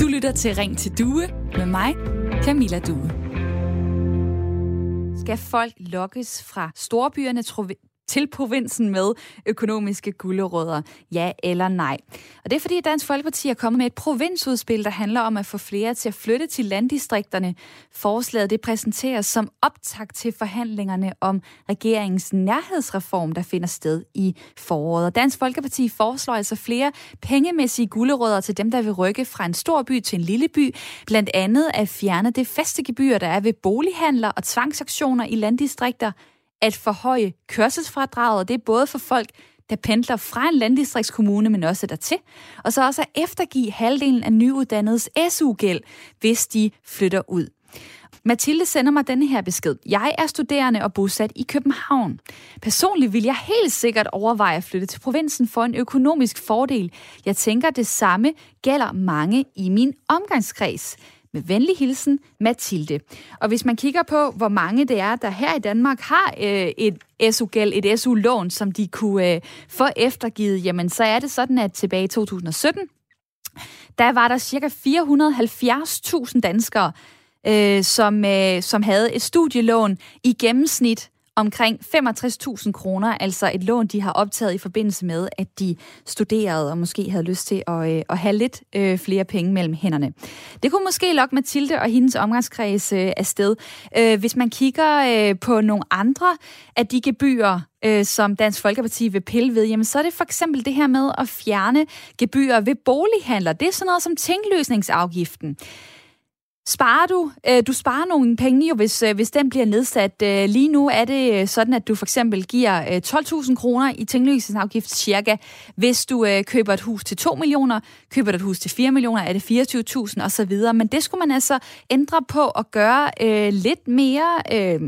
Du lytter til Ring til Due med mig, Camilla Due. Skal folk lokkes fra storbyerne til provinsen med økonomiske gulderødder? Ja eller nej? Og det er fordi Dansk Folkeparti er kommet med et provinsudspil, der handler om at få flere til at flytte til landdistrikterne. Forslaget det præsenteres som optakt til forhandlingerne om regeringens nærhedsreform, der finder sted i foråret. Og Dansk Folkeparti foreslår altså flere pengemæssige gulderødder til dem, der vil rykke fra en stor by til en lille by. Blandt andet at fjerne det faste gebyr, der er ved bolighandler og tvangsaktioner i landdistrikter at forhøje kørselsfradraget. Det er både for folk, der pendler fra en landdistriktskommune, men også dertil. Og så også at eftergive halvdelen af nyuddannedes SU-gæld, hvis de flytter ud. Mathilde sender mig denne her besked. Jeg er studerende og bosat i København. Personligt vil jeg helt sikkert overveje at flytte til provinsen for en økonomisk fordel. Jeg tænker, det samme gælder mange i min omgangskreds. Med venlig hilsen, Mathilde. Og hvis man kigger på, hvor mange det er, der her i Danmark har øh, et SU-gæld, et SU-lån, som de kunne øh, få eftergivet, jamen så er det sådan, at tilbage i 2017, der var der cirka 470.000 danskere, øh, som, øh, som havde et studielån i gennemsnit omkring 65.000 kroner, altså et lån, de har optaget i forbindelse med, at de studerede og måske havde lyst til at, øh, at have lidt øh, flere penge mellem hænderne. Det kunne måske lokke Mathilde og hendes omgangskreds øh, afsted. Øh, hvis man kigger øh, på nogle andre af de gebyrer, øh, som Dansk Folkeparti vil pille ved, jamen så er det for eksempel det her med at fjerne gebyrer ved bolighandler. Det er sådan noget som tingløsningsafgiften. Sparer du? Øh, du sparer nogle penge jo, hvis, øh, hvis den bliver nedsat. Øh, lige nu er det øh, sådan, at du for eksempel giver øh, 12.000 kroner i tinglysningsafgift cirka, hvis du øh, køber et hus til 2 millioner, køber du et hus til 4 millioner, er det 24.000 osv. Men det skulle man altså ændre på og gøre lidt mere... Øh,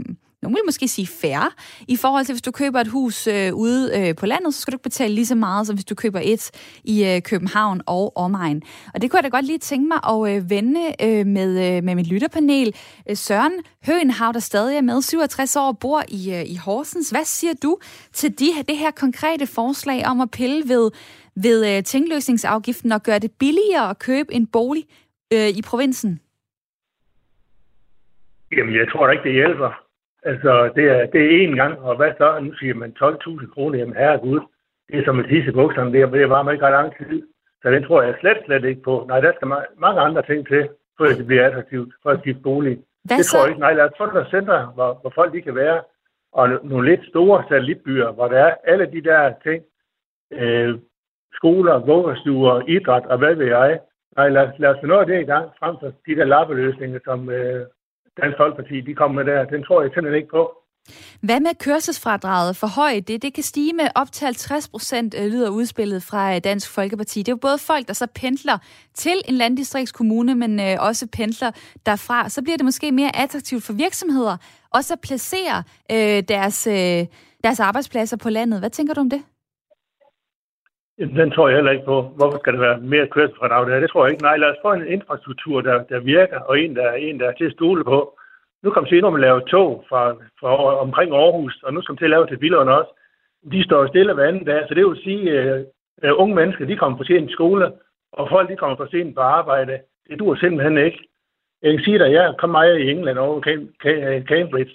nogen vil måske sige færre, i forhold til, hvis du køber et hus øh, ude øh, på landet, så skal du ikke betale lige så meget, som hvis du køber et i øh, København og omegn. Og det kunne jeg da godt lige tænke mig at øh, vende øh, med, øh, med mit lytterpanel. Øh, Søren Høenhav, der stadig er med, 67 år, bor i, øh, i Horsens. Hvad siger du til de, det her konkrete forslag om at pille ved, ved øh, tingløsningsafgiften og gøre det billigere at købe en bolig øh, i provinsen? Jamen, jeg tror da ikke, det hjælper. Altså, det er, det er én gang, og hvad så? Nu siger man 12.000 kroner, jamen herregud. Det er som et hisse bukserne, det, det var man ikke ret lang tid. Så den tror jeg slet, slet ikke på. Nej, der skal mange andre ting til, for at det bliver attraktivt, for at skifte bolig. Hvad det så? tror jeg ikke. Nej, lad os få nogle center, hvor, hvor folk de kan være, og nogle lidt store satellitbyer, hvor der er alle de der ting, øh, skoler, vuggestuer, idræt og hvad ved jeg. Nej, lad, lad os få noget af det i gang, frem for de der lappeløsninger, som, øh, Dansk Folkeparti de kommer med der. Den tror jeg simpelthen ikke på. Hvad med kørselsfradraget for højt? Det, det kan stige med op til 50 procent, øh, lyder udspillet fra øh, Dansk Folkeparti. Det er jo både folk, der så pendler til en landdistriktskommune, men øh, også pendler derfra. Så bliver det måske mere attraktivt for virksomheder også at placere øh, deres, øh, deres arbejdspladser på landet. Hvad tænker du om det? Den tror jeg heller ikke på. Hvorfor skal der være mere kørselsfradrag der? Det tror jeg ikke. Nej, lad os få en infrastruktur, der, der virker, og en der, en, der er til at stole på. Nu kommer til at lave tog fra, fra omkring Aarhus, og nu skal man til at lave til Billund også. De står stille hver anden dag, så det vil sige, at unge mennesker de kommer for sent i skole, og folk de kommer for sent på arbejde. Det dur simpelthen ikke. Jeg kan sige dig, jeg kom meget i England over Cambridge.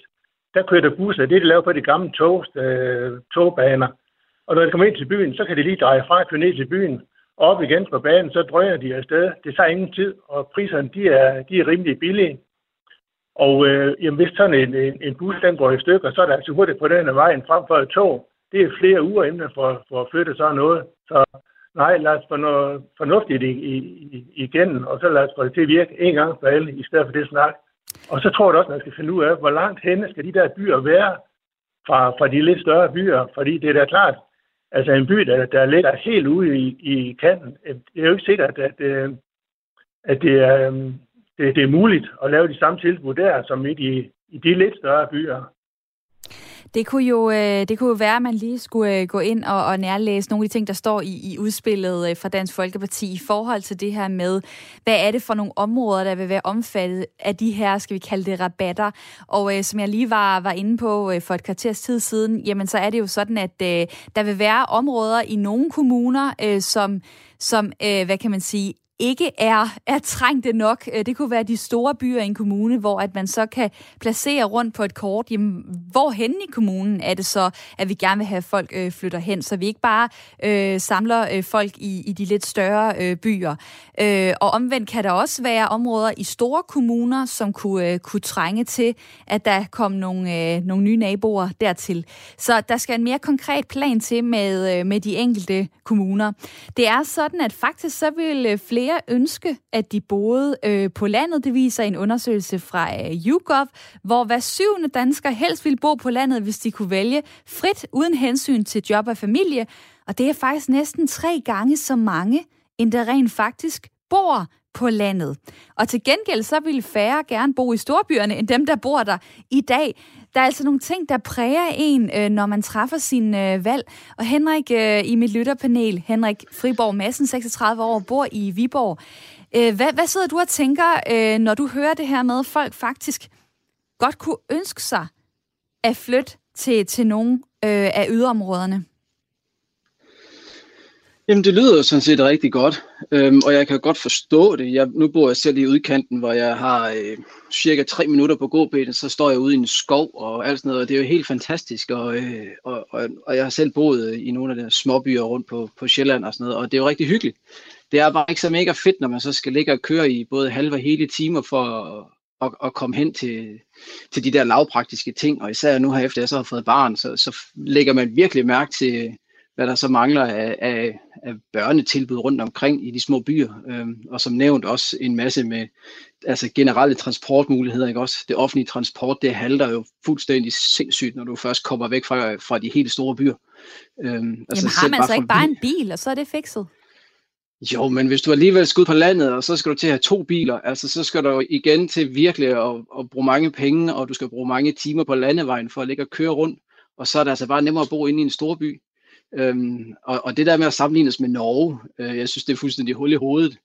Der kører der busser. Det, de laver på de gamle tog, uh, øh, togbaner og når de kommer ind til byen, så kan de lige dreje fra og køre ned til byen. Og op igen på banen, så drøjer de afsted. Det tager ingen tid, og priserne de er, de er rimelig billige. Og øh, jamen, hvis sådan en, en, en bus den går i stykker, så er det altså hurtigt på den her vejen frem for et tog. Det er flere uger inden for, for at flytte sådan noget. Så nej, lad os få noget fornuftigt i, i, i, igen, og så lad os få det til at virke en gang for alle, i stedet for det snak. Og så tror jeg også, man skal finde ud af, hvor langt henne skal de der byer være fra, fra de lidt større byer. Fordi det er da klart, Altså en by, der, der ligger helt ude i, i kanten, øh, det er jo ikke sikkert, at, øh, at det, er, øh, det, det er muligt at lave de samme tilbud der, som i de, i de lidt større byer. Det kunne jo, øh, det kunne jo være, at man lige skulle øh, gå ind og, og nærlæse nogle af de ting, der står i, i udspillet øh, fra Dansk Folkeparti i forhold til det her med, hvad er det for nogle områder, der vil være omfattet af de her, skal vi kalde det, rabatter. Og øh, som jeg lige var, var inde på øh, for et kvarters tid siden, jamen så er det jo sådan, at øh, der vil være områder i nogle kommuner, øh, som som, øh, hvad kan man sige, ikke er, er trængte nok. Øh, det kunne være de store byer i en kommune, hvor at man så kan placere rundt på et kort, jamen, hvor hen i kommunen er det så, at vi gerne vil have folk øh, flytter hen, så vi ikke bare øh, samler øh, folk i, i de lidt større øh, byer. Øh, og omvendt kan der også være områder i store kommuner, som kunne, øh, kunne trænge til, at der kom nogle, øh, nogle nye naboer dertil. Så der skal en mere konkret plan til med, øh, med de enkelte kommuner. Det er sådan, at faktisk så vil øh, flere flere ønske, at de boede øh, på landet. Det viser en undersøgelse fra øh, YouGov, hvor hver syvende dansker helst ville bo på landet, hvis de kunne vælge frit uden hensyn til job og familie. Og det er faktisk næsten tre gange så mange, end der rent faktisk bor på landet. Og til gengæld så ville færre gerne bo i storbyerne, end dem, der bor der i dag. Der er altså nogle ting, der præger en, øh, når man træffer sin øh, valg. Og Henrik øh, i mit lytterpanel, Henrik Friborg Madsen, 36 år, bor i Viborg. Hvad, hvad sidder du og tænker, når du hører det her med, at folk faktisk godt kunne ønske sig at flytte til, til nogle af yderområderne? Jamen, det lyder jo sådan set rigtig godt, øhm, og jeg kan godt forstå det. Jeg, nu bor jeg selv i udkanten, hvor jeg har øh, cirka tre minutter på gåbenet, så står jeg ude i en skov og alt sådan noget, og det er jo helt fantastisk, og, øh, og, og, og jeg har selv boet øh, i nogle af de små byer rundt på, på Sjælland og sådan noget, og det er jo rigtig hyggeligt. Det er bare ikke så mega fedt, når man så skal ligge og køre i både halve og hele timer for at, at, at komme hen til, til de der lavpraktiske ting, og især nu her efter jeg så har fået barn, så, så lægger man virkelig mærke til, hvad der så mangler af, af, af børnetilbud rundt omkring i de små byer. Øhm, og som nævnt også en masse med altså generelle transportmuligheder. Ikke? Også det offentlige transport, det halter jo fuldstændig sindssygt, når du først kommer væk fra, fra de helt store byer. Øhm, altså Jamen har man så ikke bare en bil, og så er det fikset? Jo, men hvis du alligevel skal ud på landet, og så skal du til at have to biler, altså så skal du igen til virkelig at, at bruge mange penge, og du skal bruge mange timer på landevejen for at ligge og køre rundt, og så er det altså bare nemmere at bo inde i en stor by. Øhm, og, og det der med at sammenlignes med Norge, øh, jeg synes, det er fuldstændig hul i hovedet.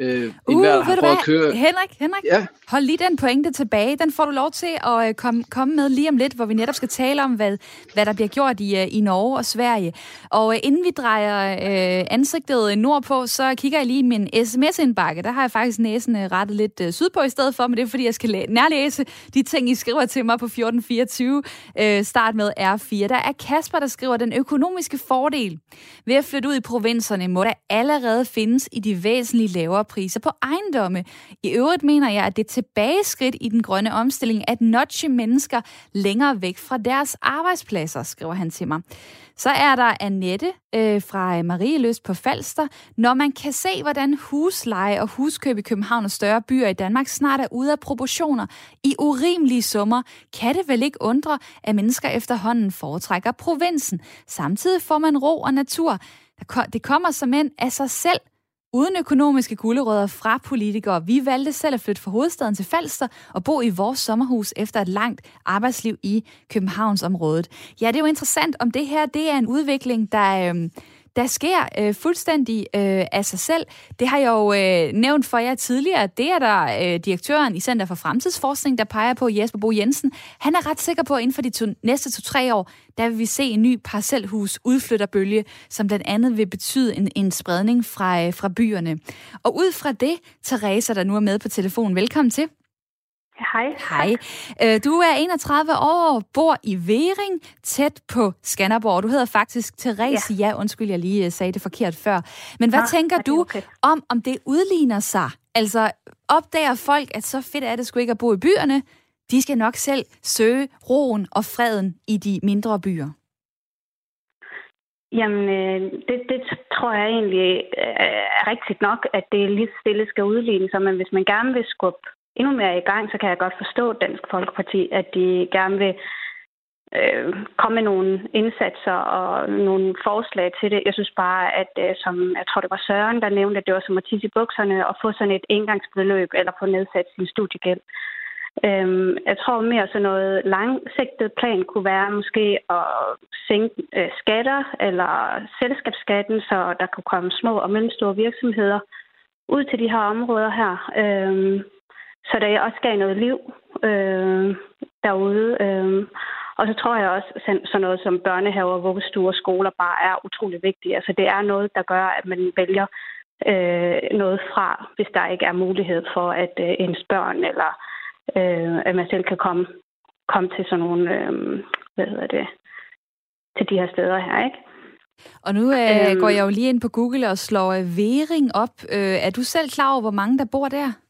Øh, uh, ved du hvad? At køre... Henrik, Henrik, ja. hold lige den pointe tilbage. Den får du lov til at øh, komme, komme med lige om lidt, hvor vi netop skal tale om, hvad, hvad der bliver gjort i, uh, i Norge og Sverige. Og uh, inden vi drejer uh, ansigtet nordpå, så kigger jeg lige min sms-indbakke. Der har jeg faktisk næsen uh, rettet lidt uh, sydpå i stedet for, men det er fordi, jeg skal nærlæse de ting, I skriver til mig på 1424. Uh, start med R4. Der er Kasper, der skriver, den økonomiske fordel ved at flytte ud i provinserne må der allerede findes i de væsentligt lavere priser på ejendomme. I øvrigt mener jeg, at det er tilbageskridt i den grønne omstilling at notche mennesker længere væk fra deres arbejdspladser, skriver han til mig. Så er der Annette øh, fra øh, Marieløst på Falster. Når man kan se, hvordan husleje og huskøb i København og større byer i Danmark snart er ude af proportioner i urimelige summer, kan det vel ikke undre, at mennesker efterhånden foretrækker provinsen. Samtidig får man ro og natur. Det kommer som end af sig selv, uden økonomiske gulerødder fra politikere. Vi valgte selv at flytte fra hovedstaden til Falster og bo i vores sommerhus efter et langt arbejdsliv i Københavnsområdet. Ja, det er jo interessant, om det her det er en udvikling, der... Øh, der sker øh, fuldstændig øh, af sig selv. Det har jeg jo øh, nævnt for jer tidligere. Det er der øh, direktøren i Center for Fremtidsforskning, der peger på, Jesper Bo Jensen. Han er ret sikker på, at inden for de to, næste to-tre år, der vil vi se en ny parcelhus udflytterbølge, som blandt andet vil betyde en, en spredning fra, øh, fra byerne. Og ud fra det, Teresa, der nu er med på telefonen, velkommen til. Hej. Hej. Øh, du er 31 år, bor i Væring, tæt på Skanderborg. Du hedder faktisk Therese. Ja, ja undskyld, jeg lige øh, sagde det forkert før. Men hvad ja, tænker du okay. om, om det udligner sig? Altså, opdager folk, at så fedt er det sgu ikke at bo i byerne? De skal nok selv søge roen og freden i de mindre byer. Jamen, øh, det, det tror jeg egentlig er rigtigt nok, at det lige stille skal udligne sig, men hvis man gerne vil skubbe endnu mere i gang, så kan jeg godt forstå Dansk Folkeparti, at de gerne vil øh, komme med nogle indsatser og nogle forslag til det. Jeg synes bare, at øh, som jeg tror, det var Søren, der nævnte, at det var som at tisse i bukserne og få sådan et engangsbeløb eller få nedsat sin studiegæld. Øhm, jeg tror mere sådan noget langsigtet plan kunne være måske at sænke øh, skatter eller selskabsskatten, så der kunne komme små og mellemstore virksomheder ud til de her områder her. Øhm, så der også gav noget liv øh, derude. Øh. Og så tror jeg også, at sådan noget som børnehaver, vuggestuer skoler bare er utrolig vigtigt. Altså det er noget, der gør, at man vælger øh, noget fra, hvis der ikke er mulighed for, at øh, ens børn eller øh, at man selv kan komme, komme til sådan nogle, øh, hvad hedder det, til de her steder her, ikke? Og nu øh, øhm, går jeg jo lige ind på Google og slår øh, Væring op. Øh, er du selv klar over, hvor mange der bor der?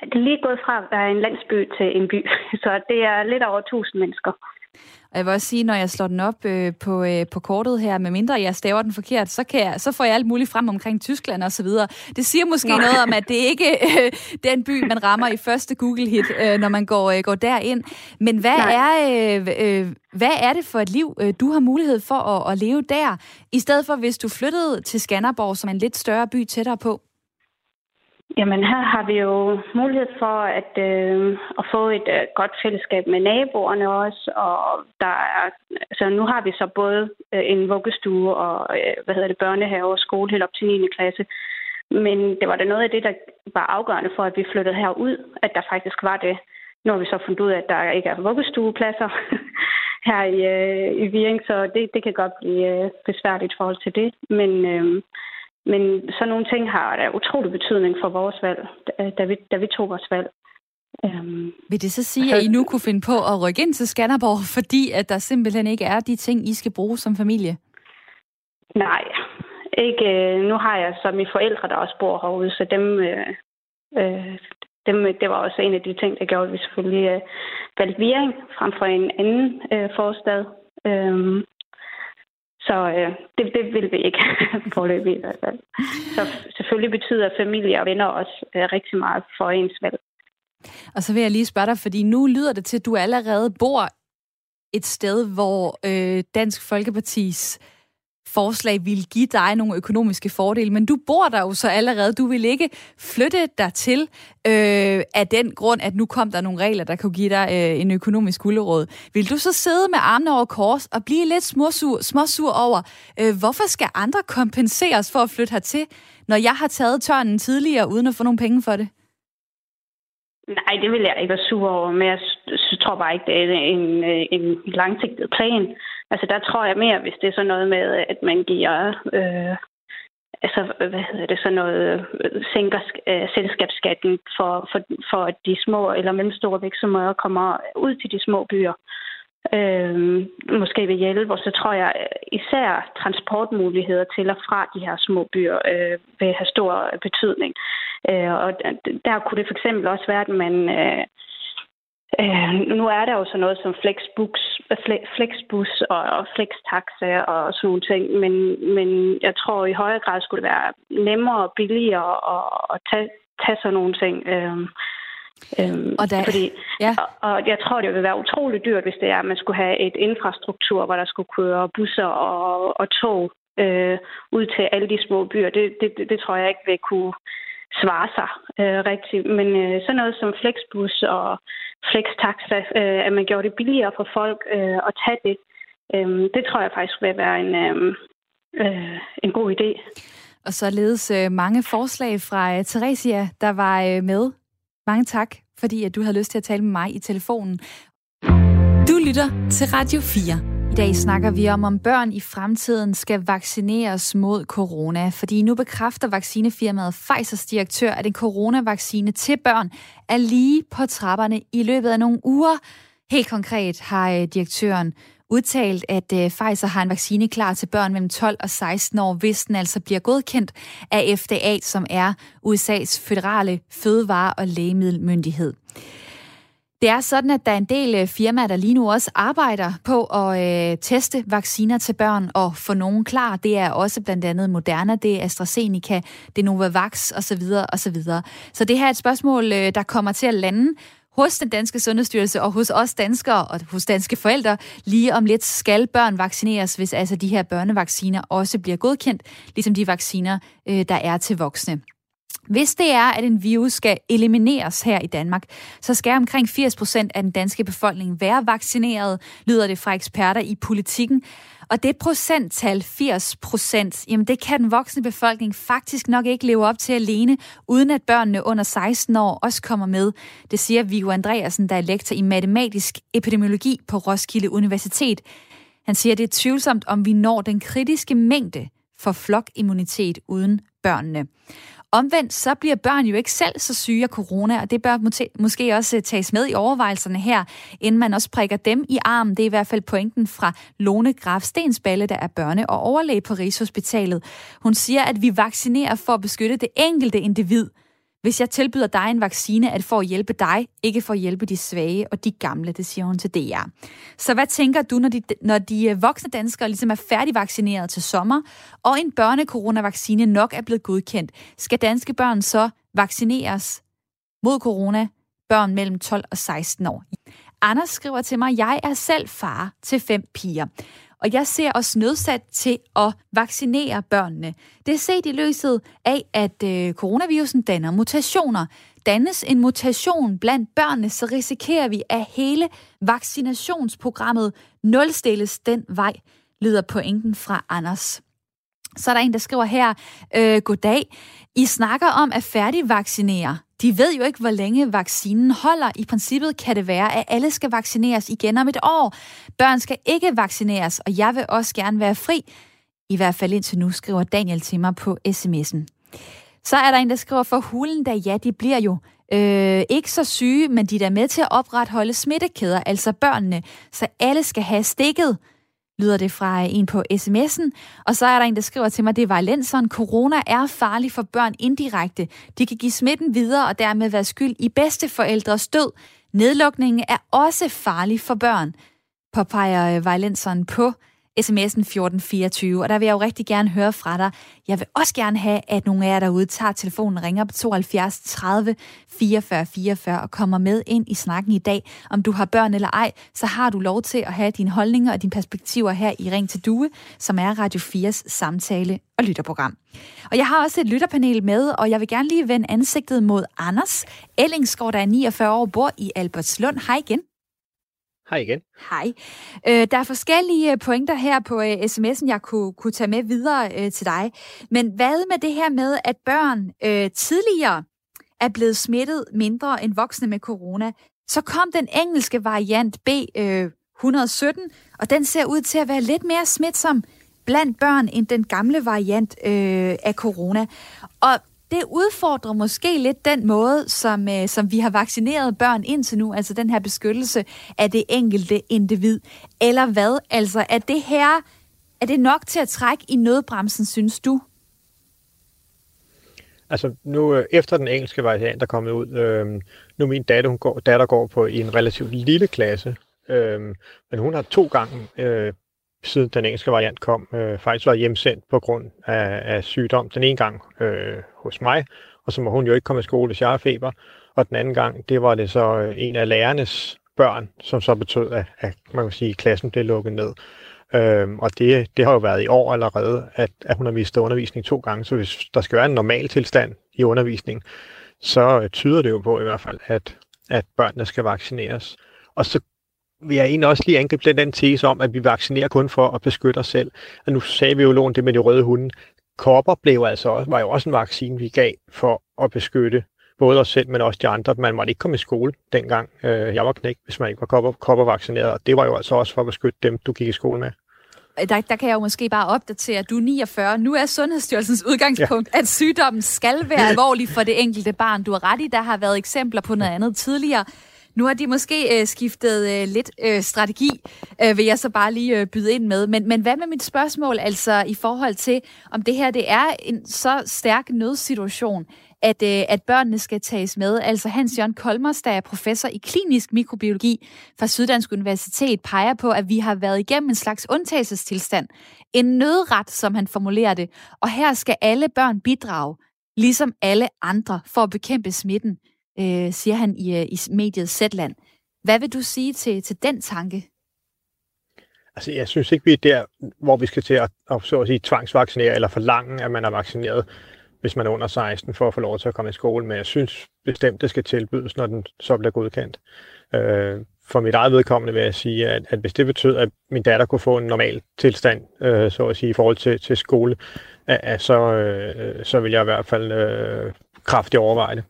Det er lige gået fra at være en landsby til en by, så det er lidt over 1000 mennesker. Og jeg vil også sige, når jeg slår den op øh, på, øh, på kortet her, med mindre jeg staver den forkert, så, kan jeg, så får jeg alt muligt frem omkring Tyskland og så videre. Det siger måske Nå. noget om, at det ikke er øh, den by, man rammer i første Google-hit, øh, når man går, øh, går derind. Men hvad er, øh, øh, hvad er det for et liv, øh, du har mulighed for at, at leve der, i stedet for hvis du flyttede til Skanderborg, som er en lidt større by tættere på? Jamen her har vi jo mulighed for at, øh, at få et øh, godt fællesskab med naboerne også, og der er, altså nu har vi så både øh, en vuggestue og øh, hvad hedder det, børnehave og skole helt op til 9. klasse. Men det var da noget af det, der var afgørende for, at vi flyttede herud, at der faktisk var det. Nu har vi så fundet ud af, at der ikke er vuggestuepladser her i, øh, i Viring, så det, det kan godt blive øh, besværligt i forhold til det. Men, øh, men sådan nogle ting har da utrolig betydning for vores valg, da vi, da vi tog vores valg. Um, Vil det så sige, at I nu kunne finde på at rykke ind til Skanderborg, fordi at der simpelthen ikke er de ting, I skal bruge som familie? Nej, ikke. Nu har jeg så mine forældre, der også bor herude, så dem, øh, øh dem, det var også en af de ting, der gjorde, at vi selvfølgelig øh, valgte Viring frem for en anden øh, forstad. Øh, så øh, det, det vil vi ikke forløbe i hvert fald. Så selvfølgelig betyder familie og venner også øh, rigtig meget for ens valg. Og så vil jeg lige spørge dig, fordi nu lyder det til, at du allerede bor et sted, hvor øh, Dansk Folkepartis forslag ville give dig nogle økonomiske fordele, men du bor der jo så allerede. Du vil ikke flytte dig til øh, af den grund, at nu kom der nogle regler, der kunne give dig øh, en økonomisk gulderåd. Vil du så sidde med armene over kors og blive lidt småsur, småsur over, øh, hvorfor skal andre kompenseres for at flytte hertil, når jeg har taget tørnen tidligere, uden at få nogle penge for det? Nej, det vil jeg ikke være sur over, men jeg tror bare ikke, det er en, en øh, langsigtet plan. Altså der tror jeg mere, hvis det er sådan noget med, at man giver... Øh, altså, hvad hedder det, sådan noget, øh, sænker øh, selskabsskatten for, for, for at de små eller mellemstore virksomheder kommer ud til de små byer. Øh, måske ved hjælpe, og så tror jeg især transportmuligheder til og fra de her små byer øh, vil have stor betydning. Øh, og der kunne det for eksempel også være, at man øh, Øh, nu er der jo sådan noget som Flexbus, Flexbus og, og Flextaxa og sådan nogle ting, men, men jeg tror i højere grad skulle det være nemmere og billigere at, at tage, tage sådan nogle ting. Øh, Øhm, og, da, fordi, ja. og, og jeg tror, det ville være utrolig dyrt, hvis det er, at man skulle have et infrastruktur, hvor der skulle køre busser og, og tog øh, ud til alle de små byer. Det, det, det, det tror jeg ikke vil kunne svare sig øh, rigtigt. Men øh, sådan noget som Flexbus og Flextaxa, øh, at man gjorde det billigere for folk øh, at tage det, øh, det tror jeg faktisk vil være en, øhm, øh, en god idé. Og således øh, mange forslag fra øh, Theresia, der var øh, med. Mange tak, fordi at du havde lyst til at tale med mig i telefonen. Du lytter til Radio 4. I dag snakker vi om, om børn i fremtiden skal vaccineres mod corona, fordi nu bekræfter vaccinefirmaet Pfizers direktør, at en coronavaccine til børn er lige på trapperne i løbet af nogle uger. Helt konkret har øh, direktøren udtalt, at øh, Pfizer har en vaccine klar til børn mellem 12 og 16 år, hvis den altså bliver godkendt af FDA, som er USA's føderale fødevare- og lægemiddelmyndighed. Det er sådan, at der er en del øh, firmaer, der lige nu også arbejder på at øh, teste vacciner til børn og få nogen klar. Det er også blandt andet Moderna, det er AstraZeneca, det er Novavax osv. osv. Så det her er et spørgsmål, øh, der kommer til at lande hos den danske sundhedsstyrelse og hos os danskere og hos danske forældre. Lige om lidt skal børn vaccineres, hvis altså de her børnevacciner også bliver godkendt, ligesom de vacciner, øh, der er til voksne. Hvis det er, at en virus skal elimineres her i Danmark, så skal omkring 80 procent af den danske befolkning være vaccineret, lyder det fra eksperter i politikken. Og det procenttal, 80 procent, jamen det kan den voksne befolkning faktisk nok ikke leve op til alene, uden at børnene under 16 år også kommer med. Det siger Viggo Andreasen, der er lektor i matematisk epidemiologi på Roskilde Universitet. Han siger, at det er tvivlsomt, om vi når den kritiske mængde for flokimmunitet uden børnene. Omvendt så bliver børn jo ikke selv så syge af corona, og det bør måske også øh, tages med i overvejelserne her, inden man også prikker dem i armen. Det er i hvert fald pointen fra Lone Graf Stensballe, der er børne- og overlæge på Rigshospitalet. Hun siger, at vi vaccinerer for at beskytte det enkelte individ – hvis jeg tilbyder dig en vaccine, er det for at hjælpe dig, ikke for at hjælpe de svage og de gamle, det siger hun til DR. Så hvad tænker du, når de, når de øh, voksne danskere ligesom er færdigvaccineret til sommer, og en børnekoronavaccine nok er blevet godkendt? Skal danske børn så vaccineres mod corona? Børn mellem 12 og 16 år. Anders skriver til mig, jeg er selv far til fem piger og jeg ser os nødsat til at vaccinere børnene. Det er set i løset af, at øh, coronavirusen danner mutationer. Dannes en mutation blandt børnene, så risikerer vi, at hele vaccinationsprogrammet nulstilles den vej, lyder pointen fra Anders. Så er der en, der skriver her, øh, goddag. I snakker om at færdigvaccinere. De ved jo ikke, hvor længe vaccinen holder. I princippet kan det være, at alle skal vaccineres igen om et år. Børn skal ikke vaccineres, og jeg vil også gerne være fri. I hvert fald indtil nu, skriver Daniel til mig på sms'en. Så er der en, der skriver, for hulen da ja, de bliver jo øh, ikke så syge, men de er der med til at opretholde smittekæder, altså børnene, så alle skal have stikket lyder det fra øh, en på sms'en. Og så er der en, der skriver til mig, det var Lenseren. Corona er farlig for børn indirekte. De kan give smitten videre og dermed være skyld i bedsteforældres død. Nedlukningen er også farlig for børn, påpeger øh, Valenseren på sms'en 1424, og der vil jeg jo rigtig gerne høre fra dig. Jeg vil også gerne have, at nogle af jer derude tager telefonen, ringer på 72 30 44 44 og kommer med ind i snakken i dag. Om du har børn eller ej, så har du lov til at have dine holdninger og dine perspektiver her i Ring til Due, som er Radio 4's samtale- og lytterprogram. Og jeg har også et lytterpanel med, og jeg vil gerne lige vende ansigtet mod Anders Ellingsgaard, der er 49 år, bor i Albertslund. Hej igen. Hej igen. Hej. Øh, der er forskellige øh, pointer her på øh, sms'en, jeg kunne, kunne tage med videre øh, til dig. Men hvad med det her med, at børn øh, tidligere er blevet smittet mindre end voksne med corona? Så kom den engelske variant B117, øh, og den ser ud til at være lidt mere smitsom blandt børn end den gamle variant øh, af corona. Og det udfordrer måske lidt den måde, som, øh, som vi har vaccineret børn indtil nu, altså den her beskyttelse af det enkelte individ. Eller hvad? Altså, er det her, er det nok til at trække i nødbremsen, synes du? Altså nu øh, efter den engelske variant er kommet ud, øh, nu min datter, hun går, datter går på i en relativt lille klasse, øh, men hun har to gange øh, siden den engelske variant kom, øh, faktisk var hjemsendt på grund af, af sygdom. Den ene gang øh, hos mig, og så må hun jo ikke komme i skole, hvis jeg har feber. Og den anden gang, det var det så øh, en af lærernes børn, som så betød, at, at man kan sige, at klassen blev lukket ned. Øhm, og det, det har jo været i år allerede, at, at hun har mistet undervisning to gange. Så hvis der skal være en normal tilstand i undervisning, så øh, tyder det jo på i hvert fald, at, at børnene skal vaccineres. Og så vil jeg egentlig også lige angribe den, den tese om, at vi vaccinerer kun for at beskytte os selv. Og nu sagde vi jo det med de røde hunde. Kopper blev altså var jo også en vaccine, vi gav for at beskytte både os selv, men også de andre. Man måtte ikke komme i skole dengang. Øh, jeg var knæk, hvis man ikke var kopper, kopper vaccineret, og det var jo altså også for at beskytte dem, du gik i skole med. Der, der kan jeg jo måske bare opdatere, at du er 49. Nu er Sundhedsstyrelsens udgangspunkt, ja. at sygdommen skal være alvorlig for det enkelte barn. Du har ret i, der har været eksempler på noget andet tidligere. Nu har de måske øh, skiftet øh, lidt øh, strategi, øh, vil jeg så bare lige øh, byde ind med. Men, men hvad med mit spørgsmål, altså i forhold til, om det her det er en så stærk nødsituation, at, øh, at børnene skal tages med. Altså Hans Jørgen Kolmers, der er professor i klinisk mikrobiologi fra Syddansk Universitet, peger på, at vi har været igennem en slags undtagelsestilstand. En nødret, som han formulerer det. Og her skal alle børn bidrage, ligesom alle andre, for at bekæmpe smitten øh, siger han i, øh, i mediet Zetland. Hvad vil du sige til, til den tanke? Altså, jeg synes ikke, vi er der, hvor vi skal til at, at, så at sige, tvangsvaccinere eller forlange, at man er vaccineret. hvis man er under 16, for at få lov til at komme i skole, men jeg synes bestemt, det skal tilbydes, når den så bliver godkendt. Øh, for mit eget vedkommende vil jeg sige, at, at hvis det betød, at min datter kunne få en normal tilstand, øh, så at sige, i forhold til, til skole, at, så, øh, så vil jeg i hvert fald øh, kraftigt overveje det.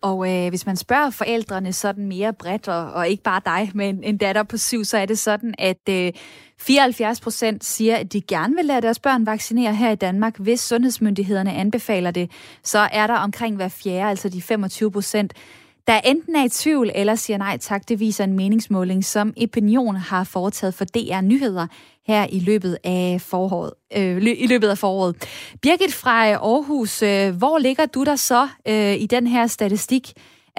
Og øh, hvis man spørger forældrene sådan mere bredt, og, og ikke bare dig men en, en datter på syv, så er det sådan, at øh, 74 procent siger, at de gerne vil lade deres børn vaccinere her i Danmark, hvis sundhedsmyndighederne anbefaler det. Så er der omkring hver fjerde, altså de 25 procent, der enten er i tvivl eller siger nej tak. Det viser en meningsmåling, som Opinion har foretaget for DR Nyheder her i løbet af foråret. Øh, i løbet af foråret. Birgit fra øh, Aarhus, øh, hvor ligger du der så øh, i den her statistik?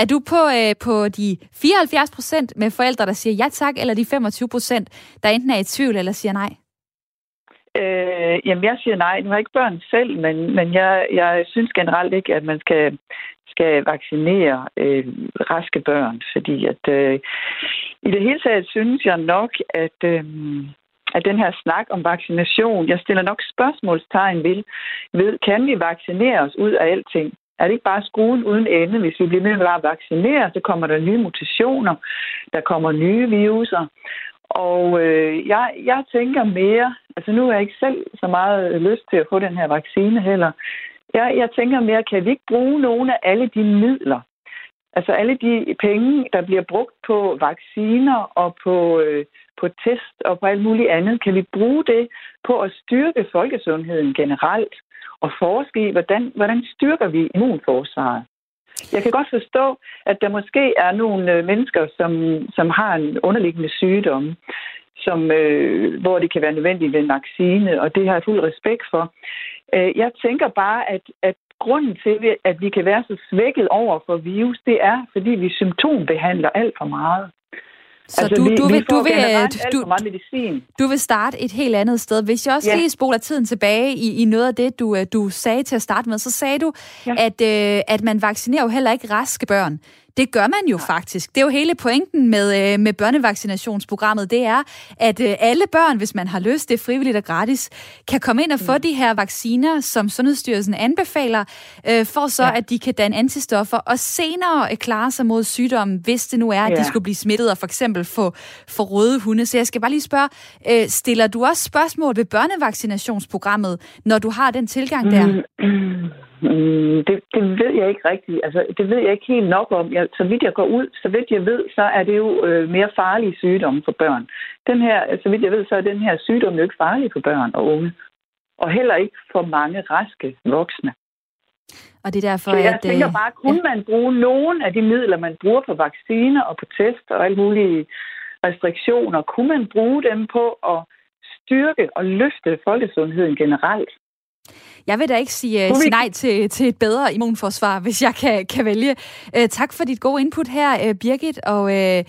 Er du på, øh, på de 74 procent med forældre, der siger ja tak, eller de 25 procent, der enten er i tvivl eller siger nej? Øh, jamen, jeg siger nej. Nu har jeg ikke børn selv, men, men jeg, jeg synes generelt ikke, at man skal skal vaccinere øh, raske børn, fordi at øh, i det hele taget synes jeg nok, at, øh, at den her snak om vaccination, jeg stiller nok spørgsmålstegn ved, ved, kan vi vaccinere os ud af alting? Er det ikke bare skruen uden ende? Hvis vi bliver med at vaccinere, så kommer der nye mutationer, der kommer nye viruser. Og øh, jeg, jeg tænker mere, altså nu er jeg ikke selv så meget lyst til at få den her vaccine heller, jeg, jeg tænker mere, kan vi ikke bruge nogle af alle de midler, altså alle de penge, der bliver brugt på vacciner og på, øh, på test og på alt muligt andet, kan vi bruge det på at styrke folkesundheden generelt og forske i, hvordan, hvordan styrker vi immunforsvaret? Jeg kan godt forstå, at der måske er nogle øh, mennesker, som, som har en underliggende sygdom, som, øh, hvor det kan være nødvendigt med en vaccine, og det har jeg fuld respekt for. Øh, jeg tænker bare, at, at grunden til, at vi kan være så svækket over for virus, det er, fordi vi symptombehandler alt for meget. Så altså, du, vi, du, vil, du, vil, du, du vil starte et helt andet sted. Hvis jeg også ja. lige spoler tiden tilbage i, i noget af det, du, øh, du sagde til at starte med, så sagde du, ja. at, øh, at man vaccinerer jo heller ikke raske børn. Det gør man jo faktisk. Det er jo hele pointen med, øh, med børnevaccinationsprogrammet. Det er, at øh, alle børn, hvis man har lyst, det er frivilligt og gratis, kan komme ind og få mm. de her vacciner, som Sundhedsstyrelsen anbefaler, øh, for så ja. at de kan danne antistoffer og senere klare sig mod sygdommen, hvis det nu er, at ja. de skulle blive smittet og for eksempel få, få røde hunde. Så jeg skal bare lige spørge, øh, stiller du også spørgsmål ved børnevaccinationsprogrammet, når du har den tilgang der? Mm, mm. Det, det ved jeg ikke rigtigt. Altså, det ved jeg ikke helt nok om. Jeg, så vidt jeg går ud, så vidt jeg ved, så er det jo øh, mere farlige sygdomme for børn. Den her, så vidt jeg ved, så er den her sygdom jo ikke farlig for børn og unge. Og heller ikke for mange raske voksne. Og det er derfor, så jeg at, tænker øh, bare, kunne ja. man bruge nogle af de midler, man bruger på vacciner og på test og alle mulige restriktioner, kunne man bruge dem på at styrke og løfte folkesundheden generelt? Jeg vil da ikke sige, uh, sige nej til, til et bedre immunforsvar, hvis jeg kan, kan vælge. Uh, tak for dit gode input her, uh, Birgit. Og uh,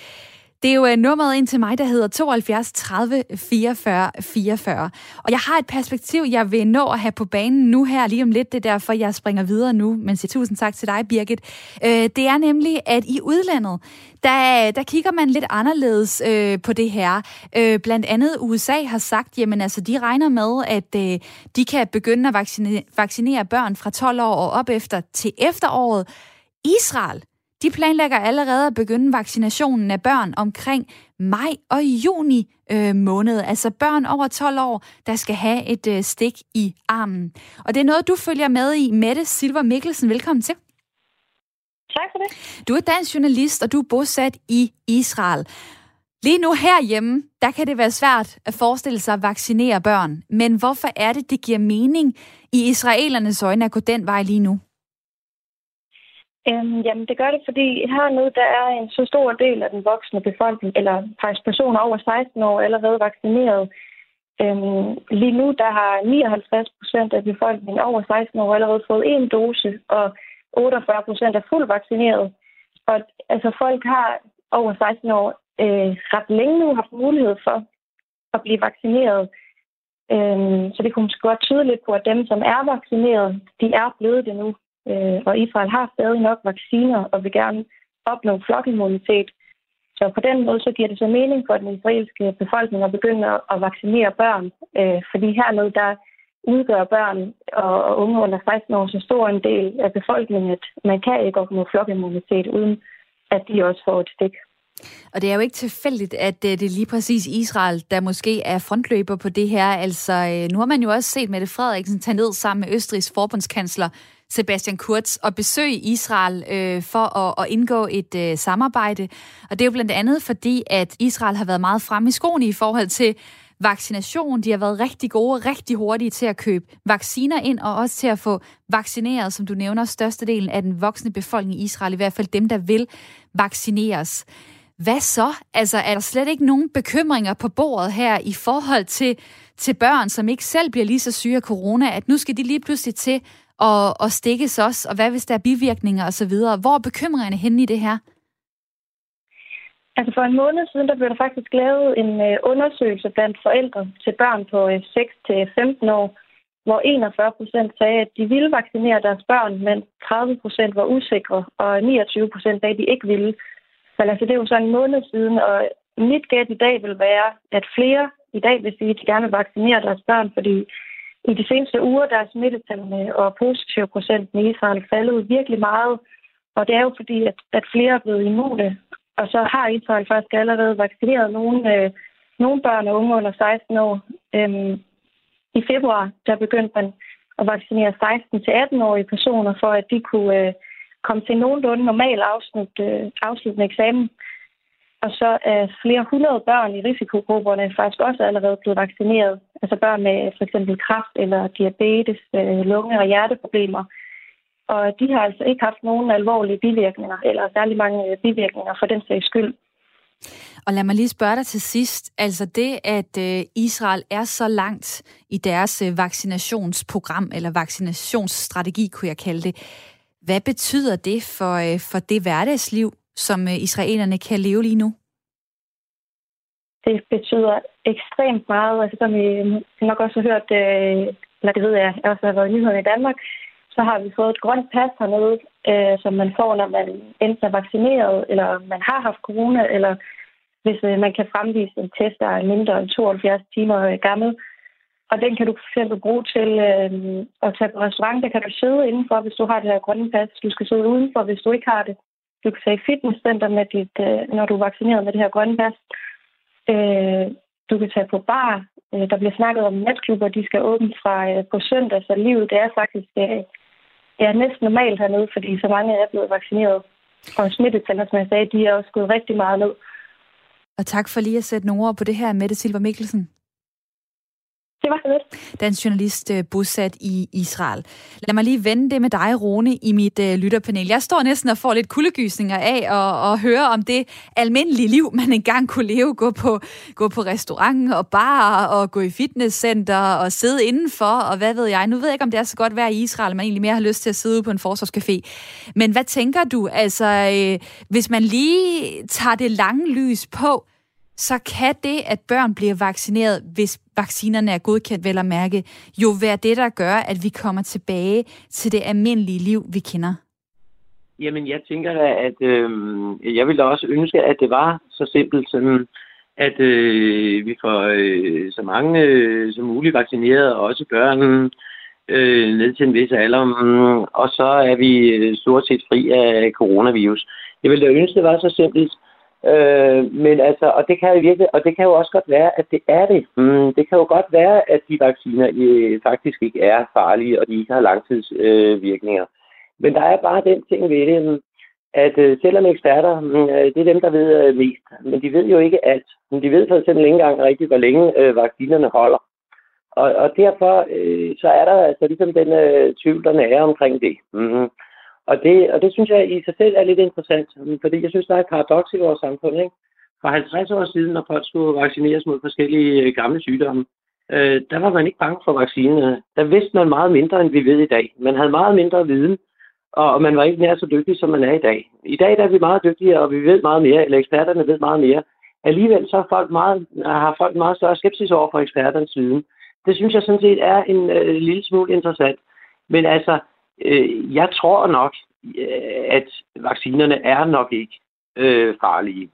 det er jo øh, nummeret ind til mig, der hedder 72 30 44 44. Og jeg har et perspektiv, jeg vil nå at have på banen nu her lige om lidt. Det er derfor, jeg springer videre nu. Men siger tusind tak til dig, Birgit. Øh, det er nemlig, at i udlandet, der, der kigger man lidt anderledes øh, på det her. Øh, blandt andet USA har sagt, jamen altså, de regner med, at øh, de kan begynde at vaccinere, vaccinere børn fra 12 år og op efter til efteråret. Israel, de planlægger allerede at begynde vaccinationen af børn omkring maj og juni øh, måned. Altså børn over 12 år, der skal have et øh, stik i armen. Og det er noget, du følger med i. Mette Silver Mikkelsen, velkommen til. Tak for det. Du er dansk journalist, og du er bosat i Israel. Lige nu herhjemme, der kan det være svært at forestille sig at vaccinere børn. Men hvorfor er det, det giver mening i israelernes øjne at gå den vej lige nu? Øhm, jamen, det gør det, fordi hernede, der er en så stor del af den voksne befolkning, eller faktisk personer over 16 år, allerede vaccineret. Øhm, lige nu, der har 59 procent af befolkningen over 16 år allerede fået en dose, og 48 procent er fuldt vaccineret. Og altså, folk har over 16 år øh, ret længe nu haft mulighed for at blive vaccineret. Øhm, så det kunne måske godt tyde lidt på, at dem, som er vaccineret, de er blevet det nu. Øh, og Israel har stadig nok vacciner og vil gerne opnå flokimmunitet. Så på den måde så giver det så mening for den israelske befolkning at begynde at vaccinere børn. Øh, fordi hernede, der udgør børn og unge under 16 år så stor en del af befolkningen, at man kan ikke opnå flokimmunitet, uden at de også får et stik. Og det er jo ikke tilfældigt, at øh, det er lige præcis Israel, der måske er frontløber på det her. Altså, øh, nu har man jo også set Mette Frederiksen tage ned sammen med Østrigs forbundskansler Sebastian Kurz at besøge Israel øh, for at, at indgå et øh, samarbejde. Og det er jo blandt andet fordi, at Israel har været meget frem i skoene i forhold til vaccination. De har været rigtig gode, rigtig hurtige til at købe vacciner ind, og også til at få vaccineret, som du nævner, størstedelen af den voksne befolkning i Israel, i hvert fald dem, der vil vaccineres. Hvad så? Altså, er der slet ikke nogen bekymringer på bordet her i forhold til, til børn, som ikke selv bliver lige så syge af corona, at nu skal de lige pludselig til og, og stikkes også, og hvad hvis der er bivirkninger osv.? Hvor er bekymringerne henne i det her? Altså for en måned siden, der blev der faktisk lavet en øh, undersøgelse blandt forældre til børn på øh, 6-15 år, hvor 41 procent sagde, at de ville vaccinere deres børn, men 30 procent var usikre, og 29 procent sagde, at de ikke ville. Men altså, det er jo så en måned siden, og mit gæt i dag vil være, at flere i dag vil sige, at de gerne vil vaccinere deres børn, fordi i de seneste uger, der er smittetallene og positiv procenten i Israel faldet virkelig meget. Og det er jo fordi, at, at flere er blevet immune og så har Israel faktisk allerede vaccineret nogle, øh, nogle børn og unge under 16 år. Øhm, I februar der begyndte man at vaccinere 16-18-årige personer, for at de kunne øh, komme til nogenlunde normal afslut, øh, afsluttende eksamen. Og så er flere hundrede børn i risikogrupperne faktisk også allerede blevet vaccineret. Altså børn med for eksempel kræft eller diabetes, øh, lunge- og hjerteproblemer – og de har altså ikke haft nogen alvorlige bivirkninger, eller særlig mange øh, bivirkninger for den sags skyld. Og lad mig lige spørge dig til sidst. Altså det, at øh, Israel er så langt i deres vaccinationsprogram, eller vaccinationsstrategi, kunne jeg kalde det. Hvad betyder det for, for det hverdagsliv, som øh, israelerne kan leve lige nu? Det betyder ekstremt meget. Altså, som I nok også har hørt, øh, eller det ved jeg, jeg også har været i nyhederne i Danmark, så har vi fået et grønt pas hernede, øh, som man får, når man enten er vaccineret, eller man har haft corona, eller hvis øh, man kan fremvise en test, der er mindre end 72 timer øh, gammel. Og den kan du fx bruge til øh, at tage på restaurant. Der kan du sidde indenfor, hvis du har det her grønne pas. Du skal sidde udenfor, hvis du ikke har det. Du kan tage i fitnesscenter, med dit, øh, når du er vaccineret med det her grønne pas. Øh, du kan tage på bar. Øh, der bliver snakket om natklubber, de skal åbne fra øh, på søndag, så livet det er faktisk øh, er næsten normalt hernede, fordi så mange er blevet vaccineret. Og smittetallene, som jeg sagde, de er også gået rigtig meget ned. Og tak for lige at sætte nogle ord på det her, Mette Silver Mikkelsen. Det var så lidt. Dansk journalist øh, bosat i Israel. Lad mig lige vende det med dig, Rone, i mit øh, lytterpanel. Jeg står næsten og får lidt kuldegysninger af at, og høre om det almindelige liv, man engang kunne leve. Gå på, gå på restaurant og bar og gå i fitnesscenter og sidde indenfor og hvad ved jeg. Nu ved jeg ikke, om det er så godt vejr i Israel, man egentlig mere har lyst til at sidde på en forsvarscafé. Men hvad tænker du, altså, øh, hvis man lige tager det lange lys på, så kan det, at børn bliver vaccineret, hvis vaccinerne er godkendt vel at mærke, jo være det, der gør, at vi kommer tilbage til det almindelige liv, vi kender? Jamen, jeg tænker da, at øh, jeg ville også ønske, at det var så simpelt, sådan, at øh, vi får øh, så mange øh, som muligt vaccineret, også børn øh, ned til en vis alder, mm, og så er vi øh, stort set fri af coronavirus. Jeg ville da ønske, at det var så simpelt, Øh, Øh, men altså, og det kan jo virkelig, og det kan jo også godt være, at det er det. Mm, det kan jo godt være, at de vacciner øh, faktisk ikke er farlige, og de ikke har langtidsvirkninger. Øh, men der er bare den ting ved det, at øh, selvom eksperter, mm, øh, det er dem, der ved øh, mest, men de ved jo ikke alt. Men de ved for eksempel ikke engang rigtigt, hvor længe øh, vaccinerne holder. Og, og derfor øh, så er der altså ligesom den øh, tvivl, der er omkring det. Mm. Og det, og det synes jeg i sig selv er lidt interessant, fordi jeg synes, der er et paradoks i vores samfund. Ikke? For 50 år siden, når folk skulle vaccineres mod forskellige øh, gamle sygdomme, øh, der var man ikke bange for vaccinerne. Der vidste man meget mindre, end vi ved i dag. Man havde meget mindre viden, og man var ikke nær så dygtig, som man er i dag. I dag der er vi meget dygtigere, og vi ved meget mere, eller eksperterne ved meget mere. Alligevel så har folk meget, har folk meget større skepsis over for eksperternes viden. Det synes jeg sådan set er en øh, lille smule interessant. Men altså, Øh, jeg tror nok, øh, at vaccinerne er nok ikke øh, farlige.